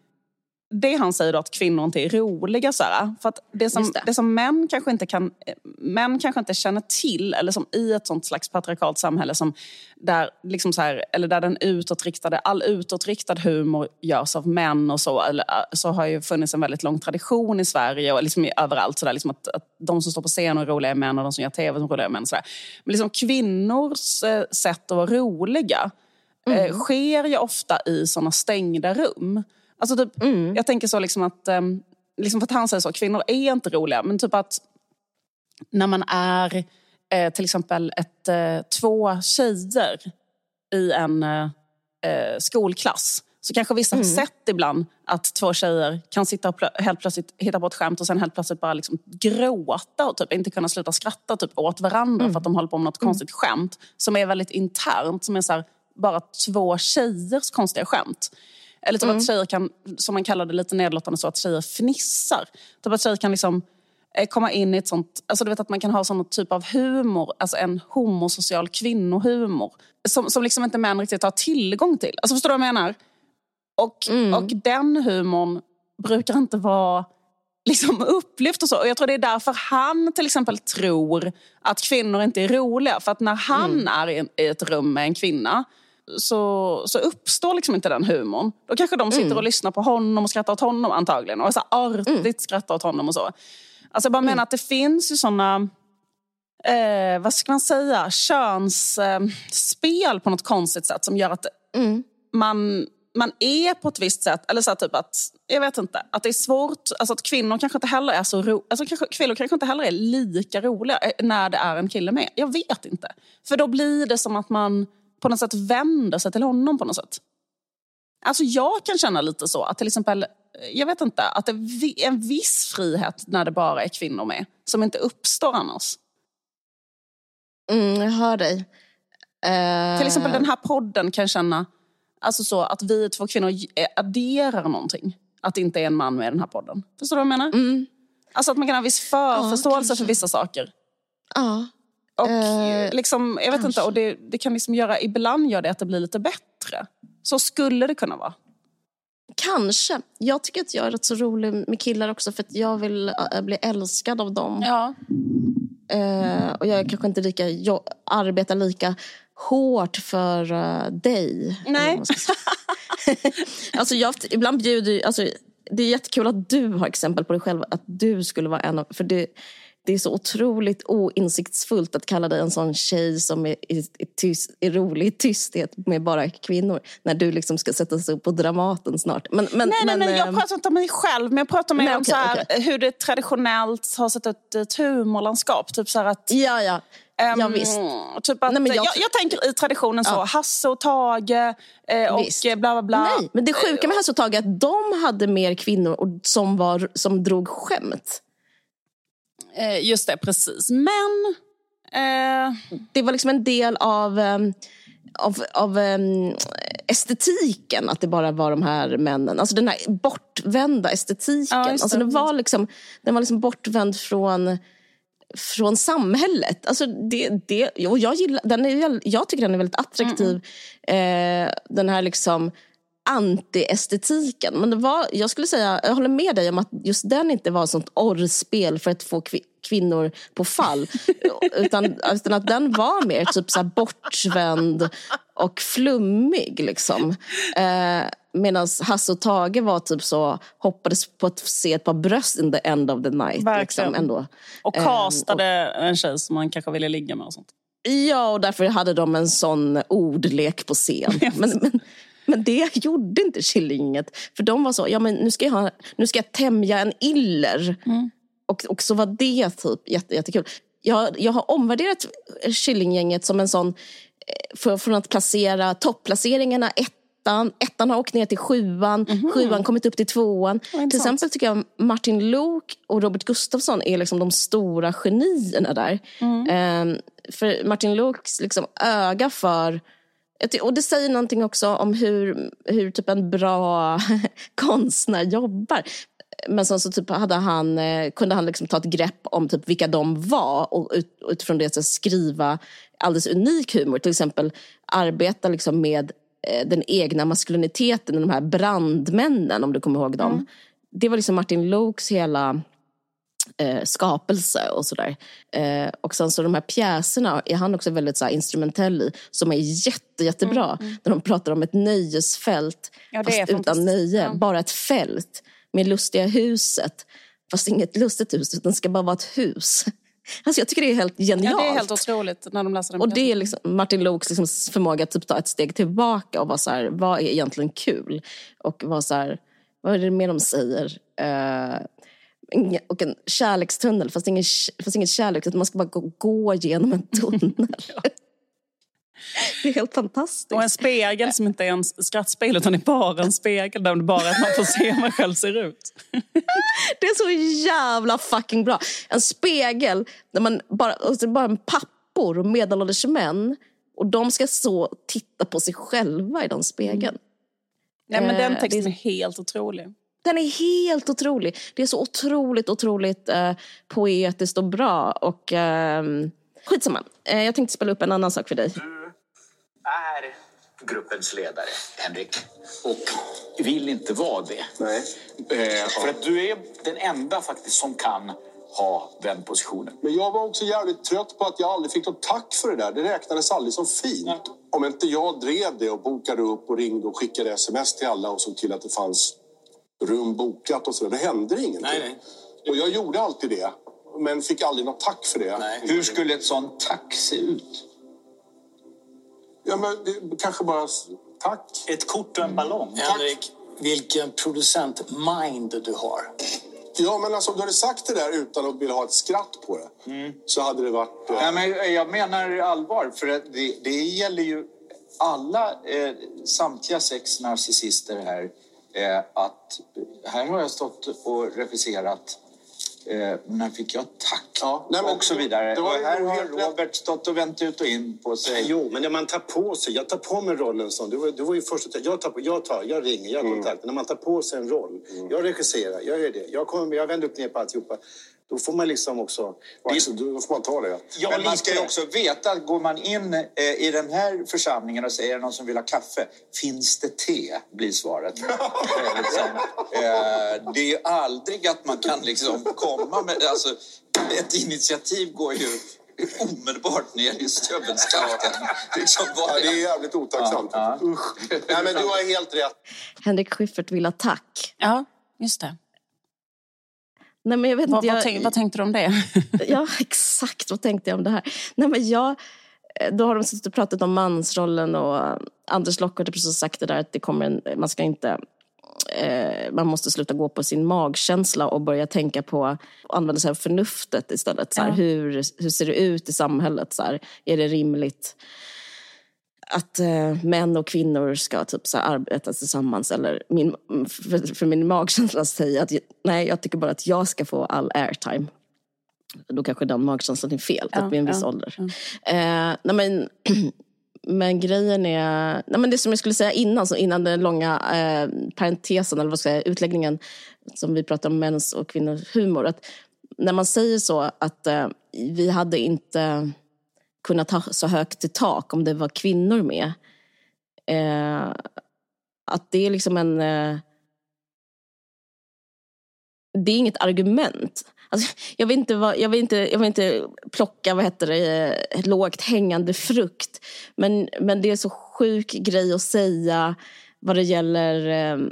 det han säger då att kvinnor inte är roliga. Så här, för att det som, det. det. som män, kanske inte kan, män kanske inte känner till, eller som i ett sånt slags patriarkalt samhälle som där, liksom så här, eller där den utåtriktade, all utåtriktad humor görs av män och så, eller, så har ju funnits en väldigt lång tradition i Sverige och liksom överallt. Så där, liksom att, att de som står på scen och är roliga är män och de som gör tv är roliga är män. Så där. Men liksom kvinnors eh, sätt att vara roliga eh, sker ju ofta i såna stängda rum. Alltså typ, Jag tänker så liksom att, eh, liksom för att han säger så, kvinnor är inte roliga. Men typ att när man är eh, till exempel ett, eh, två tjejer i en eh, skolklass så kanske vissa har sett ibland att två tjejer kan sitta och helt plötsligt hitta på ett skämt och sen helt plötsligt bara liksom gråta och typ inte kunna sluta skratta typ åt varandra för att de håller på med något konstigt skämt som är väldigt internt, som är så här, bara två tjejers konstiga skämt. Eller typ att tjejer kan, som man kallar det lite nedlåtande så, att tjejer fnissar. Typ att tjejer kan liksom eh, komma in i ett sånt, alltså du vet att man kan ha sån typ av humor, alltså en homosocial kvinnohumor. Som, som liksom inte män riktigt har tillgång till. Alltså förstår du vad jag menar? Och, och den humorn brukar inte vara liksom [laughs] upplyft och så. Och jag tror det är därför han till exempel tror att kvinnor inte är roliga. För att när han är i, en, i ett rum med en kvinna så, så uppstår liksom inte den humorn. Då kanske de sitter och lyssnar på honom och skrattar åt honom antagligen. Och så artigt skrattar åt honom och så. Alltså jag bara menar att det finns ju såna eh, vad ska man säga, könsspel eh, spel på något konstigt sätt som gör att man, man är på ett visst sätt, eller så typ att, jag vet inte, att det är svårt, alltså att kvinnor kanske inte heller är så ro, alltså kanske, kvinnor kanske inte heller är lika roliga eh, när det är en kille med. Jag vet inte. För då blir det som att man på något sätt vänder sig till honom på något sätt. Alltså jag kan känna lite så, att till exempel, jag vet inte, att det är en viss frihet när det bara är kvinnor med, som inte uppstår annars. Mm, jag hör dig. Eh, Till exempel den här podden kan känna alltså så, att vi två kvinnor adderar någonting. Att det inte är en man med i den här podden. Förstår du vad jag menar? Mm. Alltså att man kan ha viss förförståelse för vissa saker. Ja. Och Eh, liksom, jag vet inte, och det, det kan liksom göra, ibland gör det att det blir lite bättre. Så skulle det kunna vara. Kanske. Jag tycker att jag är rätt så rolig med killar också för att jag vill äh, bli älskad av dem. Ja. Eh, och jag kanske inte lika, jag arbetar lika hårt för eh, dig. Nej. [laughs] alltså jag, ibland bjuder ju- alltså Det är jättekul att du har exempel på dig själv. Att du skulle vara en av... För det, det är så otroligt oinsiktsfullt att kalla dig en sån tjej som är, är, är, tyst, är rolig i tysthet med bara kvinnor. När du liksom ska sätta sig upp på Dramaten snart. Men, men, Nej, nej, men, nej, jag ehm, pratar inte om mig själv, men jag pratar mer Nej, om så här, okej. hur det traditionellt har sett ut i ett humorlandskap. Typ så att... Ja, ja. ja ehm, visst. Typ att, Nej, men jag, jag- jag, tänker i traditionen så, Ja. Hasse och Tage eh, och Visst. eh, bla bla bla. Nej, men det sjuka med Hasse och Tage är att de hade mer kvinnor och som, var, som drog skämt. Eh, just det, precis. Men... Eh, Det var liksom en del av, ehm, av, av ehm, estetiken att det bara var de här männen. Alltså den här bortvända estetiken. Ja, alltså den, var liksom, den var liksom bortvänd från från samhället. Alltså det, det, och jag, gillar, den är, jag tycker den är väldigt attraktiv. Eh, den här liksom anti-estetiken. Men det var, jag skulle säga, jag håller med dig om att just den inte var ett sånt orrspel för att få kvi, kvinnor på fall. [laughs] utan, utan att den var mer typ så här bortvänd och flummig. Liksom. Eh, Medan Hasse och Tage var typ så, hoppades på att se ett par bröst in the end of the night. Verkligen. Liksom, ändå. och Ehm, castade en tjej som man kanske ville ligga med och sånt. Ja, och därför hade de en sån ordlek på scen. [laughs] Men, men, men det gjorde inte Killinget. För de var så, ja men nu ska jag, ha, nu ska jag tämja en iller. Och, och så var det typ jätte, jättekul. Jag, jag har omvärderat Killinggänget som en sån, eh, för, från att placera topplaceringarna ettan, ettan har åkt ner till sjuan, sjuan kommit upp till tvåan. Till intressant. exempel tycker jag Martin Lok och Robert Gustafsson är liksom de stora genierna där. Ehm, för Martin Loks liksom öga för och det säger någonting också om hur, hur typ en bra [laughs] konstnär jobbar. Men sen så typ hade han, eh, kunde han liksom ta ett grepp om typ vilka de var och ut, utifrån det så skriva alldeles unik humor. Till exempel arbeta liksom med eh, den egna maskuliniteten, de här brandmännen om du kommer ihåg dem. Det var liksom Martin Lokes hela eh, skapelse och sådär. Eh, och sen så de här pjäserna är han också väldigt så här, instrumentell i, som är jätte, jättebra. När de pratar om ett nöjesfält, Ja, fast utan nöje. Ja. Bara ett fält med lustiga huset. Fast inget lustigt hus, utan det ska bara vara ett hus. [laughs] Alltså jag tycker det är helt genialt. Ja, det är helt otroligt när de läser den. Och det är liksom Martin Loks liksom förmåga att typ ta ett steg tillbaka och vara så här, vad är egentligen kul? Och vara så här, vad är det mer de säger? Uh, och en kärlekstunnel, fast ingen, fast ingen kärlek, utan man ska bara gå, gå genom en tunnel. [laughs] Det är helt fantastiskt. Och en spegel som inte är en skrattspegel utan är bara en spegel där bara att man får se hur man själv ser ut. [laughs] Det är så jävla fucking bra. En spegel där man bara, alltså bara pappor och medelålders män och de ska så titta på sig själva i den spegeln. Mm. Nej, men den eh, texten är helt otrolig. Den är helt otrolig. Det är så otroligt, otroligt eh, poetiskt och bra. Och, eh, skitsamma. Eh, jag tänkte spela upp en annan sak för dig är gruppens ledare, Henrik, och vill inte vara det. Nej. Eh, för att du är den enda faktiskt som kan ha den positionen. Men jag var också jävligt trött på att jag aldrig fick något tack för det där. Det räknades aldrig som fint. Nej. Om inte jag drev det och bokade upp och ringde och skickade sms till alla och såg till att det fanns rum bokat och så. Det hände ingenting. Nej, nej. Och jag gjorde alltid det. Men fick aldrig något tack för det. Nej. Hur skulle ett sånt tack se ut? Ja, men det, kanske bara tack. Ett kort och en ballong. Henrik, vilken producent-mind du har. Ja, men alltså, om du hade sagt det där utan att vilja ha ett skratt på det mm. så hade det varit... Eh... Ja, men jag menar allvar, för det, det gäller ju alla, eh, samtliga sex narcissister här, eh, att här har jag stått och regisserat Eh, när fick jag tack? Ja, nej, men, och så vidare. Var, och här har Robert stått och vänt ut och in på sig. Jo, men när man tar på sig, jag tar på mig rollen som, du var, du var ju först att jag tar, på, jag tar, jag ringer, jag har mm. kontakt. När man tar på sig en roll, mm. jag regisserar, jag gör det, jag, kommer, jag vänder upp ner på alltihopa. Då får man liksom också... Alltså, då får man ta det. Ja, men man ska ju också veta att går man in eh, i den här församlingen och säger någon som vill ha kaffe, finns det te? Blir svaret. [laughs] liksom, eh, det är ju aldrig att man kan liksom komma med... Alltså, ett initiativ går ju omedelbart ner i stövelskaften. [laughs] Liksom ja, det är jävligt otacksamt. Ja, ja. Usch. Nej, men du har helt rätt. Henrik Schyffert vill ha tack. Ja, just det. Nej, men jag vet vad, inte, jag, vad, tänk, vad tänkte du om det? [laughs] ja, exakt. Vad tänkte jag om det här? Nej, men jag, eh, då har de suttit och pratat om mansrollen och Anders Lockhart har precis sagt det där att det kommer en, man ska inte eh, man måste sluta gå på sin magkänsla och börja tänka på att använda sig av förnuftet istället. Så här, ja. hur, hur ser det ut i samhället? Så här, är det rimligt? Att eh, män och kvinnor ska typ så arbeta tillsammans. Eller min, för, för min magkänsla säger att nej, jag tycker bara att jag ska få all airtime. Då kanske den magkänslan är fel, ja, vid en viss ja, ålder. Ja. Eh, nej, men, [clears throat] men grejen är, nej, men det som jag skulle säga innan, så innan den långa eh, parentesen, eller vad ska jag säga, utläggningen som vi pratar om mäns och kvinnors humor. Att när man säger så att eh, vi hade inte kunna ta så högt i tak om det var kvinnor med. Eh, att det är liksom en... Eh, det är inget argument. Alltså, jag, vill inte vara, jag, vill inte, jag vill inte plocka vad heter det, eh, lågt hängande frukt. Men, men det är så sjuk grej att säga vad det gäller... Eh,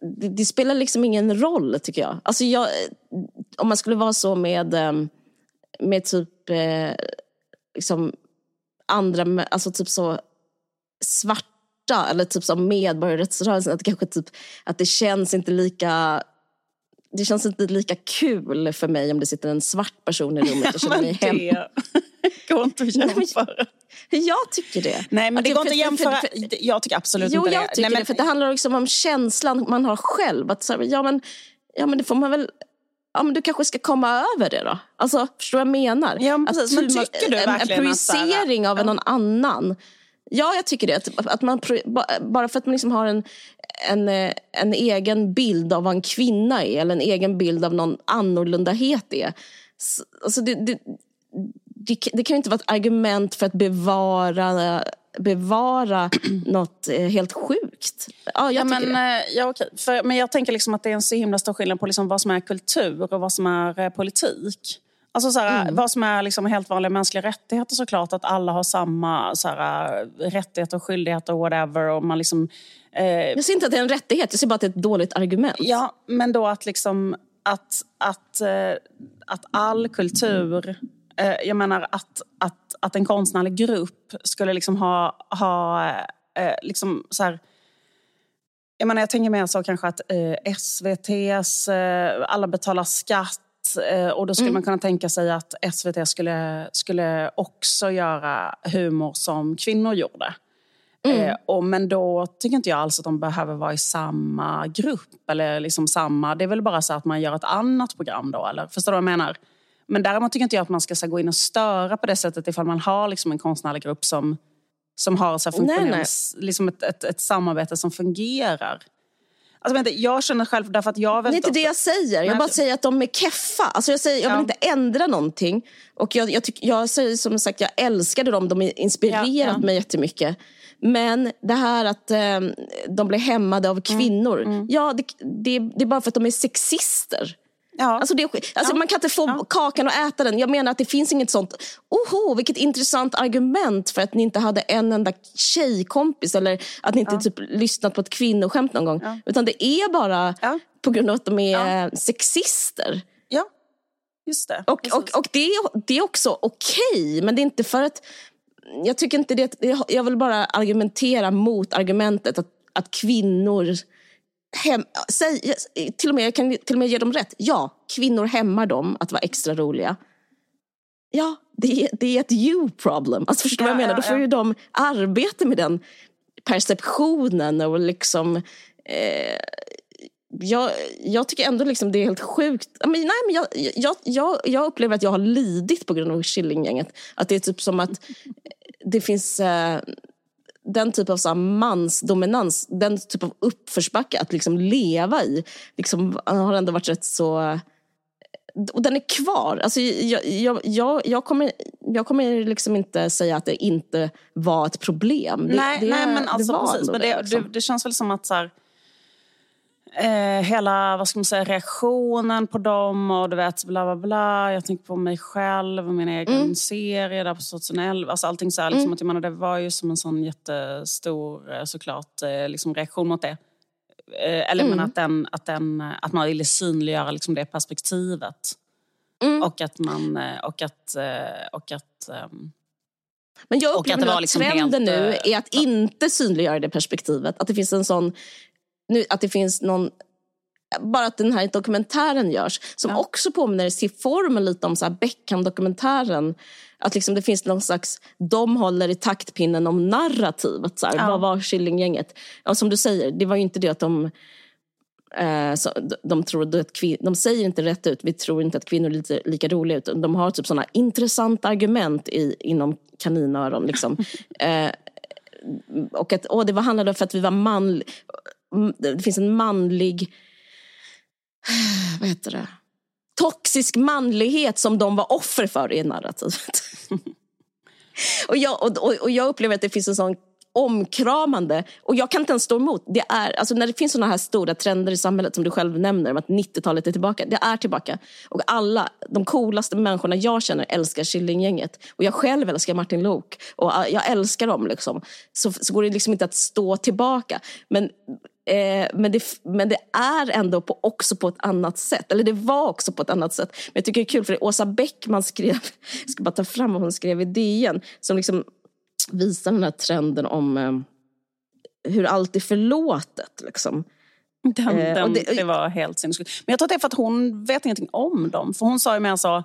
det, det, spelar liksom ingen roll, tycker jag. Alltså jag eh, om man skulle vara så med... Eh, med typ eh, liksom andra, alltså typ så svarta eller typ som medborgarrättsrörelsen, att, kanske typ, att det känns inte lika det känns inte lika kul för mig om det sitter en svart person i rummet och [laughs] känner mig hemma. Det går inte att [laughs] jämföra. Jag tycker det. Nej, men det, det går inte att jämföra. För, för, jag tycker absolut jo, inte det. Jag tycker Nej, men... det. För det handlar liksom om känslan man har själv. Att, så här, ja, men, ja, men det får man väl ja, men du kanske ska komma över det då. Alltså, förstår du vad jag menar? Ja, men precis. Men tycker du en, en projicering av ja. någon annan. Ja, jag tycker det. Att man, bara för att man liksom har en, en, en egen bild av vad en kvinna är eller en egen bild av någon annorlundahet är. Alltså det, det, det, det kan ju inte vara ett argument för att bevara bevara [clears throat] något eh, helt sjukt. Ja, jag ja, men, det. Eh, ja, okej. För, men jag tänker liksom att det är en så himla stor skillnad på liksom vad som är kultur och vad som är eh, politik. Alltså såhär, mm. Vad som är liksom helt vanliga mänskliga rättigheter såklart, att alla har samma såhär, rättigheter och skyldigheter och whatever. Och man liksom, eh... Jag ser inte att det är en rättighet, jag ser bara att det är ett dåligt argument. Ja, men då att liksom att, att, att all kultur... Eh, jag menar att, att, att en konstnärlig grupp skulle liksom ha... ha eh, liksom så här, jag, menar, jag tänker mer så kanske att eh, SVTs, eh, alla betalar skatt eh, och då skulle mm. man kunna tänka sig att SVT skulle, skulle också göra humor som kvinnor gjorde. Mm. Eh, och, men då tycker inte jag alls att de behöver vara i samma grupp. Eller liksom samma, det är väl bara så att man gör ett annat program då. Eller, förstår du vad jag menar? Men däremot tycker inte jag att man ska så, gå in och störa på det sättet ifall man har liksom, en konstnärlig grupp som, som har så, nej, nej. Liksom ett, ett, ett samarbete som fungerar. Alltså, vänta, jag känner själv, därför att jag... Det är inte det jag säger. Jag bara säger att de är keffa. Alltså jag, säger, jag vill ja. inte ändra någonting. Och jag, jag, tyck, jag säger som sagt, jag älskade dem. De har inspirerat ja, ja. mig jättemycket. Men det här att eh, de blir hämmade av kvinnor. Mm. Mm. Ja, det, det, det, är bara för att de är sexister. Ja. Alltså det, alltså ja. Man kan inte få ja. kakan och äta den. Jag menar att det finns inget sånt, oho vilket intressant argument för att ni inte hade en enda tjejkompis eller att ni inte typ lyssnat på ett kvinnoskämt någon gång. Utan det är bara på grund av att de är sexister. Ja, just det. Och, och, och det, är, det är också okej, okay, men det är inte för att jag tycker inte det, jag vill bara argumentera mot argumentet att, att kvinnor Hem, säg, till, och med, jag kan till och med ge dem rätt. Ja, kvinnor hämmar dem att vara extra roliga. Ja, det är, det är ett you problem. Alltså, förstår du ja, vad jag menar? Ja, Då får ju de arbeta med den perceptionen och liksom eh, jag, jag tycker ändå liksom det är helt sjukt. Men, nej, men jag, jag, jag, jag upplever att jag har lidit på grund av Killinggänget. Att det är typ som att det finns eh, den typ av så mansdominans, den typ av uppförsbacke att liksom leva i, liksom, har ändå varit rätt så... Och den är kvar. Alltså, jag, jag, jag, jag kommer, jag kommer liksom inte säga att det inte var ett problem. Det, nej, det, nej, men alltså, det precis. Men det, liksom. det, det, känns väl som att så här, eh, hela vad ska man säga, reaktionen på dem och du vet bla bla bla. Jag tänker på mig själv och min egen mm. serie där på 2011. Alltså allting så här, liksom, mm. att jag menar, det var ju som en sån jättestor eh, såklart eh, liksom reaktion mot det. Eh, eller mm. men att, den, att, den, att man ville synliggöra liksom det perspektivet. Mm. Och att man... Eh, och att, och att um, men jag upplever att, att liksom trenden helt, nu är att inte synliggöra det perspektivet. Att det finns en sån nu, att det finns någon bara att den här dokumentären görs som ja. också påminner i formen lite om Beckham-dokumentären. Att liksom det finns någon slags, de håller i taktpinnen om narrativet. Så här, ja. Vad var Killinggänget? Ja, som du säger, det var ju inte det att de eh, så, de, tror att kvin- de säger inte rätt ut, vi tror inte att kvinnor är lite, lika roliga ut. De har typ såna intressanta argument i, inom kaninöron. Liksom. [laughs] eh, och att åh, det var, handlade om för att vi var man det finns en manlig, [sighs] vad heter det, toxisk manlighet som de var offer för i narrativet. [laughs] och, jag, och, och jag upplever att det finns en sån omkramande. Och jag kan inte ens stå emot. Det är, alltså när det finns såna här stora trender i samhället som du själv nämner, om att 90-talet är tillbaka. Det är tillbaka. Och alla, de coolaste människorna jag känner älskar Killinggänget. Och jag själv älskar Martin Lok. Och jag älskar dem. Liksom. Så, så går det liksom inte att stå tillbaka. Men Eh, men, det, men det är ändå på, också på ett annat sätt. Eller det var också på ett annat sätt. Men jag tycker det är kul för Åsa Bäckman skrev, [laughs] jag ska bara ta fram vad hon skrev i DN, som liksom visar den här trenden om eh, hur allt är förlåtet. Liksom. Den, eh, den, det, det, var helt sinnessjukt. Men jag tror att det är för att hon vet ingenting om dem. För hon sa ju mer så,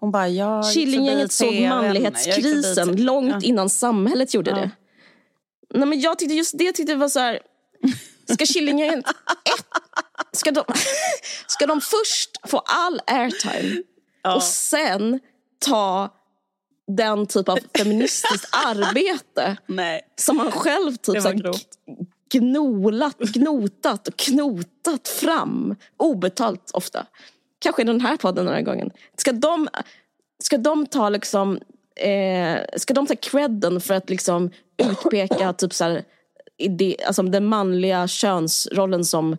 hon bara, jag Killinggänget såg manlighetskrisen långt ja. innan samhället gjorde ja. det. Nej, men jag tyckte just det tyckte var så här, [laughs] Ska Killinggänget... Ska de, ska de först få all airtime ja. och sen ta den typ av feministiskt [laughs] arbete Nej. som man själv typ så gnolat, gnotat och knotat fram. Obetalt ofta. Kanske i den här podden några gånger. Ska de, ska de ta liksom eh, ska de ta credden för att liksom utpeka typ så här, idé, alltså den manliga könsrollen som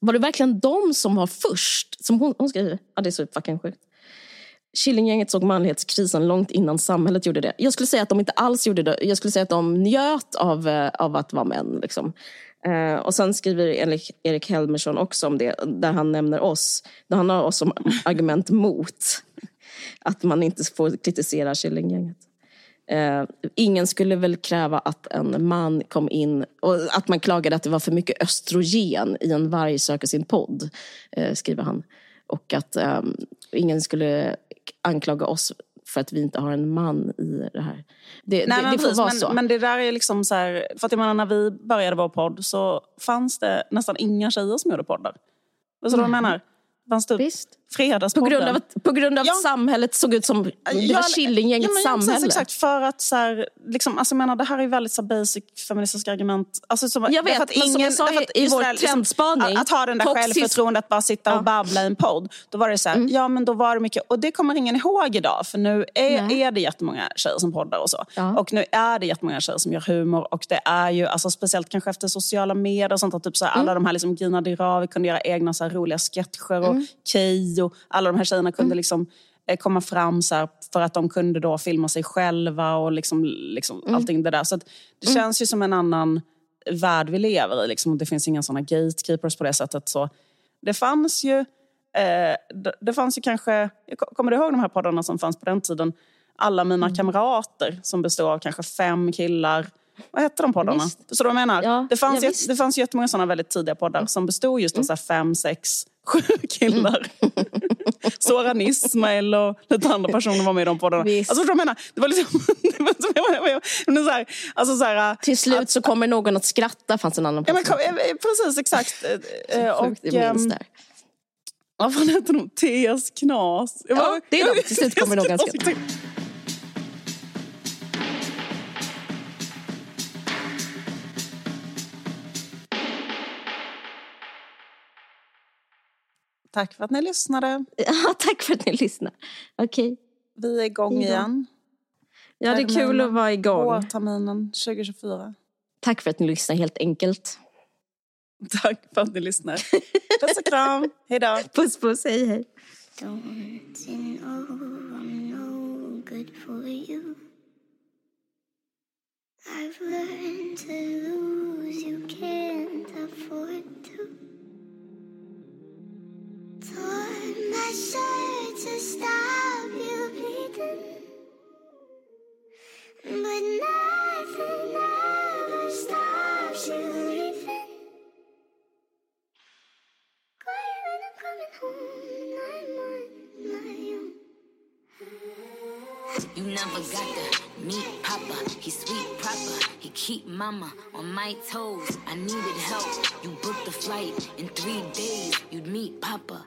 var det verkligen de som var först? Som hon, hon skriver. Ja, det är så fucking sjukt. Killinggänget såg manlighetskrisen långt innan samhället gjorde det. Jag skulle säga att de inte alls gjorde det. Jag skulle säga att de njöt av, eh, av att vara män. Liksom. Eh, och sen skriver Erik Helmersson också om det, där han nämner oss. Där han har oss som argument mot att man inte får kritisera Killinggänget. Eh, ingen skulle väl kräva att en man kom in och att man klagade att det var för mycket östrogen i en varg söker sin podd, eh, skriver han. Och att eh, ingen skulle anklaga oss för att vi inte har en man i det här. Det, Nej, det, men, det får precis, vara men, så. men det där är liksom så här, för att jag menar när vi började vår podd så fanns det nästan inga tjejer som gjorde poddar. Vet du vad jag menar? Det fanns typ Visst. På Fredagspodden. grund av att, på grund av Ja. samhället såg ut som det Ja, var ja, samhälle. Precis, exakt, för att så här, liksom, alltså, jag menar, det här är väldigt så basic feministiska argument. Alltså, som, Jag vet, att men som jag sa i just vår liksom, trendspaning, Att, att ha den där toxisk- självförtroendet att bara sitta och babbla i en podd. Då var det så här, ja men då var det mycket, och det kommer ingen ihåg idag. För nu är, Nej. är det jättemånga tjejer som poddar och så. Och nu är det jättemånga tjejer som gör humor. Och det är ju, alltså, speciellt kanske efter sociala medier och sånt, att typ så här, Mm. alla de här liksom, Gina Dirawi kunde göra egna så här, roliga sketcher och Mm. Keyyo, alla de här tjejerna kunde liksom eh, komma fram så här, för att de kunde då filma sig själva och liksom, liksom Mm. allting det där. Så det känns ju som en annan värld vi lever i. Liksom. Det finns inga såna gatekeepers på det sättet. Så det fanns ju, eh, det, det fanns ju kanske, kommer du ihåg de här poddarna som fanns på den tiden? Alla mina Mm. kamrater som består av kanske fem killar. Vad hette de poddarna? Visst. Så jag menar? Ja, det, fanns ja, ju. Mm. det fanns jättemånga såna väldigt tidiga poddar som bestod just av så här fem, sex, sju killar. Soran Ismail och lite andra personer var med i de poddarna. Visst. Alltså, jag menar? Det var liksom... [laughs] det var så här, alltså så här, Till slut så kommer någon att skratta, fanns en annan Ja, men, kom- eh, precis, exakt. Eh, eh, Sjukt, och, ehm, vad fan heter de? T.S. Knas. Ja, det är de. Till slut kommer någon T.S. skratta. Tack för att ni lyssnade. [laughs] Ja, tack för att ni lyssnade. Okej. Vi är igång då. igen. Ja, det är kul att vara igång. Vårterminen 2024. Tack för att ni lyssnar helt enkelt. [laughs] Tack för att ni lyssnar. [laughs] Puss och kram. Hej då. Puss puss, hej hej. Don't you know I'm no good for you? I've learned to lose, you can't afford to. Keep Mama on my toes. I needed help. You booked the flight in three days. You'd meet Papa.